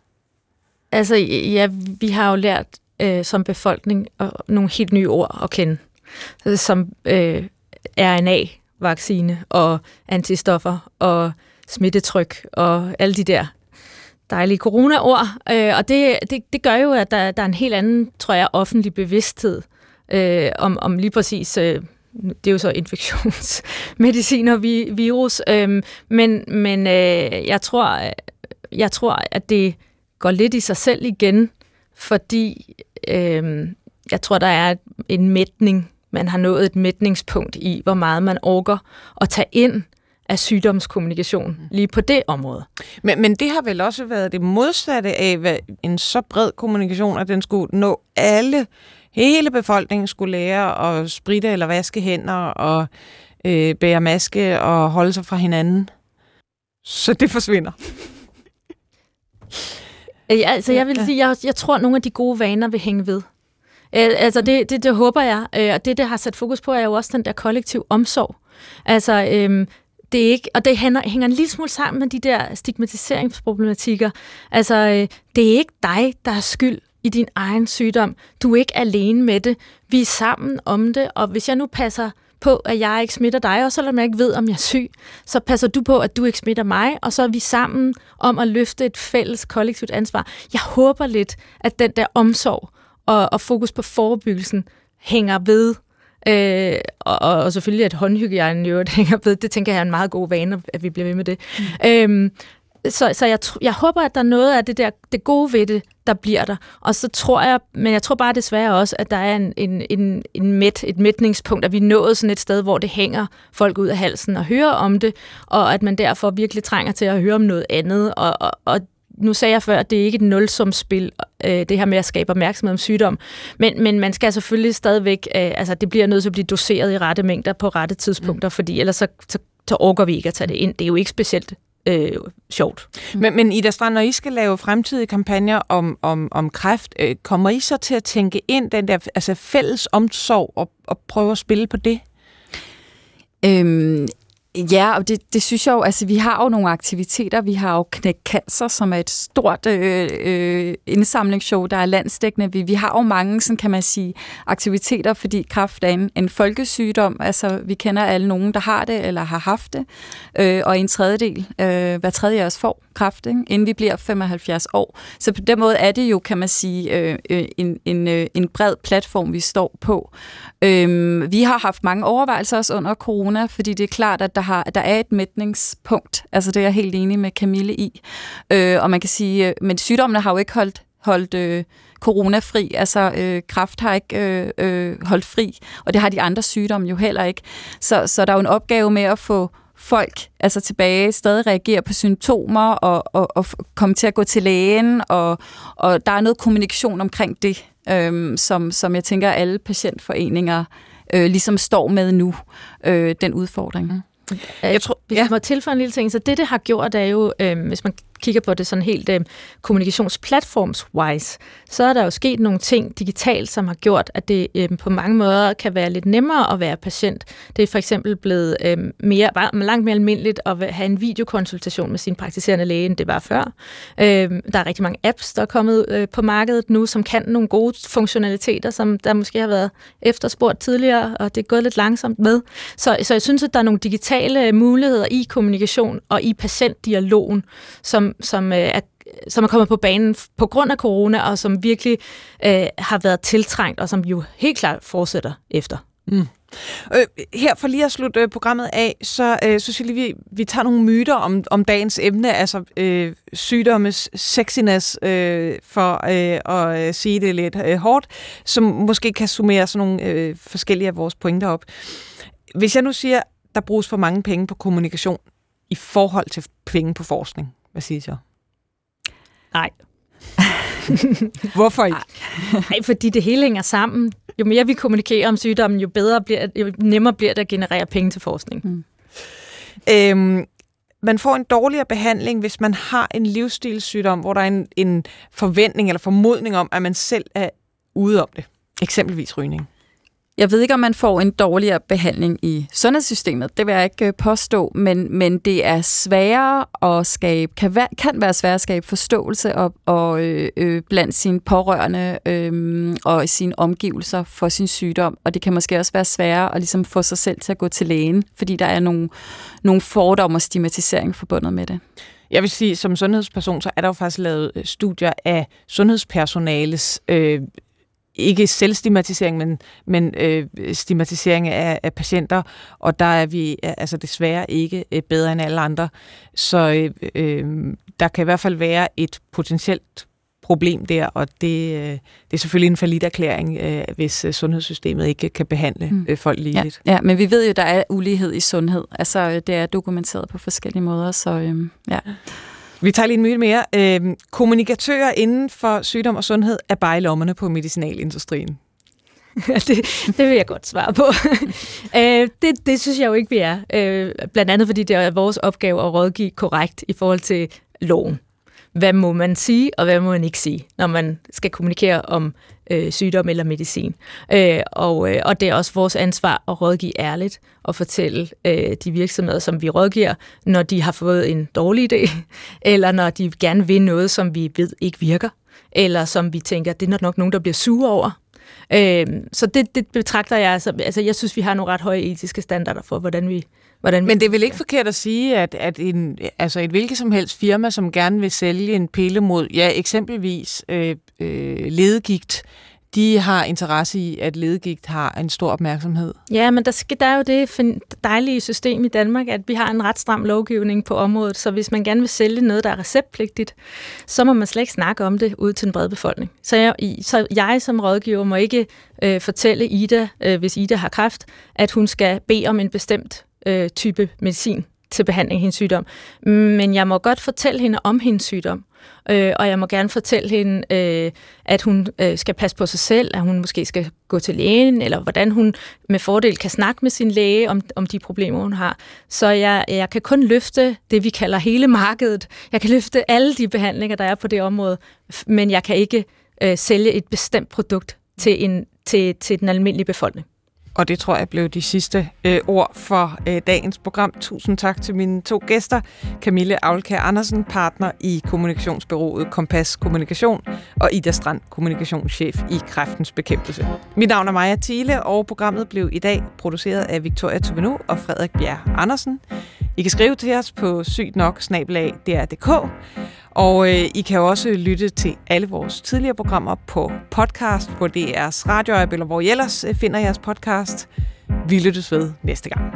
Altså, ja, vi har jo lært øh, som befolkning øh, nogle helt nye ord at kende, som øh, RNA-vaccine og antistoffer og smittetryk og alle de der dejlige corona-ord, øh, og det, det, det gør jo, at der, der er en helt anden, tror jeg, offentlig bevidsthed øh, om, om lige præcis, øh, det er jo så infektionsmedicin og vi, virus, øh, men, men øh, jeg, tror, jeg tror, at det går lidt i sig selv igen, fordi øh, jeg tror, der er en mætning, man har nået et mætningspunkt i, hvor meget man orker at tage ind af sygdomskommunikation mm. lige på det område. Men, men det har vel også været det modsatte af hvad en så bred kommunikation, at den skulle nå alle, hele befolkningen skulle lære at spritte eller vaske hænder og øh, bære maske og holde sig fra hinanden. Så det forsvinder. Ja, altså, jeg vil sige, jeg, jeg tror, at nogle af de gode vaner vil hænge ved. Øh, altså, det, det, det håber jeg. Øh, og det, det har sat fokus på, er jo også den der kollektiv omsorg. Altså, øhm, det er ikke, og det hænger, hænger en lille smule sammen med de der stigmatiseringsproblematikker. Altså, øh, det er ikke dig, der er skyld i din egen sygdom. Du er ikke alene med det. Vi er sammen om det, og hvis jeg nu passer på, at jeg ikke smitter dig, og selvom jeg ikke ved, om jeg er syg, så passer du på, at du ikke smitter mig, og så er vi sammen om at løfte et fælles kollektivt ansvar. Jeg håber lidt, at den der omsorg og, og fokus på forebyggelsen hænger ved, Øh, og, og selvfølgelig, at håndhygiejnen jo hænger ved, det tænker jeg er en meget god vane, at vi bliver ved med det. Mm. Øhm, så så jeg, jeg håber, at der er noget af det der det gode ved det, der bliver der. Og så tror jeg, men jeg tror bare desværre også, at der er en, en, en, en mæt, et mætningspunkt, at vi er nået sådan et sted, hvor det hænger folk ud af halsen og hører om det, og at man derfor virkelig trænger til at høre om noget andet. Og, og, og nu sagde jeg før, at det er ikke et nulsumspil, øh, det her med at skabe opmærksomhed om sygdom, men, men man skal selvfølgelig stadigvæk, øh, altså det bliver nødt til at blive doseret i rette mængder på rette tidspunkter, mm. fordi ellers så, så, så orker vi ikke at tage det ind. Det er jo ikke specielt øh, sjovt. Men, men Ida Strand, når I skal lave fremtidige kampagner om, om, om kræft, øh, kommer I så til at tænke ind den der altså fælles omsorg og, og prøve at spille på det? Øhm, Ja, og det, det synes jeg jo, altså vi har jo nogle aktiviteter. Vi har jo Knæk Cancer, som er et stort øh, øh, indsamlingsshow, der er landsdækkende. Vi, vi har jo mange, sådan kan man sige, aktiviteter, fordi kræft er en, en folkesygdom. Altså vi kender alle nogen, der har det eller har haft det. Øh, og en tredjedel, øh, hver tredje os får kraft, ikke? inden vi bliver 75 år. Så på den måde er det jo, kan man sige, øh, øh en, en, øh, en bred platform, vi står på. Øh, vi har haft mange overvejelser også under corona, fordi det er klart, at der har, der er et mætningspunkt. Altså det er jeg helt enig med Camille i. Øh, og man kan sige, øh, men sygdommene har jo ikke holdt, holdt øh, coronafri. Altså øh, kræft har ikke øh, øh, holdt fri, og det har de andre sygdomme jo heller ikke. Så, så der er jo en opgave med at få folk altså tilbage stadig reagerer på symptomer og, og, og komme til at gå til lægen, og, og der er noget kommunikation omkring det, øhm, som, som jeg tænker, alle patientforeninger øh, ligesom står med nu, øh, den udfordring. Mm. Jeg tror, hvis ja. jeg må tilføje en lille ting, så det, det har gjort, er jo, øh, hvis man kigger på det sådan helt øh, kommunikationsplatforms-wise, så er der jo sket nogle ting digitalt, som har gjort, at det øh, på mange måder kan være lidt nemmere at være patient. Det er for eksempel blevet øh, mere, langt mere almindeligt at have en videokonsultation med sin praktiserende læge, end det var før. Øh, der er rigtig mange apps, der er kommet øh, på markedet nu, som kan nogle gode funktionaliteter, som der måske har været efterspurgt tidligere, og det er gået lidt langsomt med. Så, så jeg synes, at der er nogle digitale muligheder i kommunikation og i patientdialogen, som som, øh, er, som er kommet på banen på grund af corona, og som virkelig øh, har været tiltrængt, og som jo helt klart fortsætter efter. Mm. Øh, her for lige at slutte øh, programmet af, så øh, synes jeg lige, vi, vi tager nogle myter om, om dagens emne, altså øh, sygdommes sexiness, øh, for øh, at øh, sige det lidt øh, hårdt, som måske kan summere sådan nogle øh, forskellige af vores pointer op. Hvis jeg nu siger, der bruges for mange penge på kommunikation i forhold til penge på forskning, hvad siger så? Nej. Hvorfor ikke? Nej, fordi det hele hænger sammen. Jo mere vi kommunikerer om sygdommen, jo bedre bliver, jo nemmere bliver det at generere penge til forskning. Mm. Øhm, man får en dårligere behandling, hvis man har en livsstilssygdom, hvor der er en, en forventning eller formodning om, at man selv er ude om det. Eksempelvis rygning. Jeg ved ikke, om man får en dårligere behandling i sundhedssystemet. Det vil jeg ikke øh, påstå, men, men det er sværere at skabe, kan være, kan være sværere at skabe forståelse og, og, øh, øh, blandt sine pårørende øh, og i sine omgivelser for sin sygdom. Og det kan måske også være sværere at ligesom få sig selv til at gå til lægen, fordi der er nogle, nogle fordomme og stigmatisering forbundet med det. Jeg vil sige, som sundhedsperson, så er der jo faktisk lavet øh, studier af sundhedspersonales øh, ikke selvstigmatisering, men, men øh, stigmatisering af, af patienter, og der er vi altså desværre ikke øh, bedre end alle andre. Så øh, øh, der kan i hvert fald være et potentielt problem der, og det, øh, det er selvfølgelig en falit erklæring, øh, hvis sundhedssystemet ikke kan behandle mm. øh, folk ligeligt. Ja, ja, men vi ved jo, der er ulighed i sundhed. Altså, det er dokumenteret på forskellige måder, så øh, ja. Vi tager lige en myte mere. Øh, kommunikatører inden for sygdom og sundhed er bare i lommerne på medicinalindustrien. det, det vil jeg godt svare på. øh, det, det synes jeg jo ikke, vi er. Øh, blandt andet fordi det er vores opgave at rådgive korrekt i forhold til loven. Hvad må man sige, og hvad må man ikke sige, når man skal kommunikere om øh, sygdom eller medicin. Øh, og, øh, og det er også vores ansvar at rådgive ærligt og fortælle øh, de virksomheder, som vi rådgiver, når de har fået en dårlig idé, eller når de gerne vil noget, som vi ved ikke virker, eller som vi tænker, det er nok nogen, der bliver sure over. Øh, så det, det betragter jeg, altså, altså jeg synes, vi har nogle ret høje etiske standarder for, hvordan vi Hvordan Men det er vel ikke forkert at sige, at, at en, altså et hvilket som helst firma, som gerne vil sælge en pille mod, ja, eksempelvis øh, øh, ledegigt, de har interesse i, at ledegigt har en stor opmærksomhed. Ja, men der, skal, der er jo det dejlige system i Danmark, at vi har en ret stram lovgivning på området, så hvis man gerne vil sælge noget, der er receptpligtigt, så må man slet ikke snakke om det ud til den brede befolkning. Så jeg, så jeg som rådgiver må ikke øh, fortælle Ida, øh, hvis Ida har kræft, at hun skal bede om en bestemt øh, type medicin til behandling af hendes sygdom. Men jeg må godt fortælle hende om hendes sygdom. Øh, og jeg må gerne fortælle hende, øh, at hun øh, skal passe på sig selv, at hun måske skal gå til lægen, eller hvordan hun med fordel kan snakke med sin læge om, om de problemer, hun har. Så jeg, jeg kan kun løfte det, vi kalder hele markedet. Jeg kan løfte alle de behandlinger, der er på det område, men jeg kan ikke øh, sælge et bestemt produkt til, en, til, til den almindelige befolkning. Og det tror jeg blev de sidste øh, ord for øh, dagens program. Tusind tak til mine to gæster. Camille Aulkær Andersen, partner i kommunikationsbyrået Kompas Kommunikation, og Ida Strand, kommunikationschef i Kræftens Bekæmpelse. Mit navn er Maja Thiele, og programmet blev i dag produceret af Victoria Tubenu og Frederik Bjerg Andersen. I kan skrive til os på sygt nok og øh, I kan også lytte til alle vores tidligere programmer på podcast, på DR's radioapp, eller hvor I ellers øh, finder jeres podcast. Vi lyttes ved næste gang.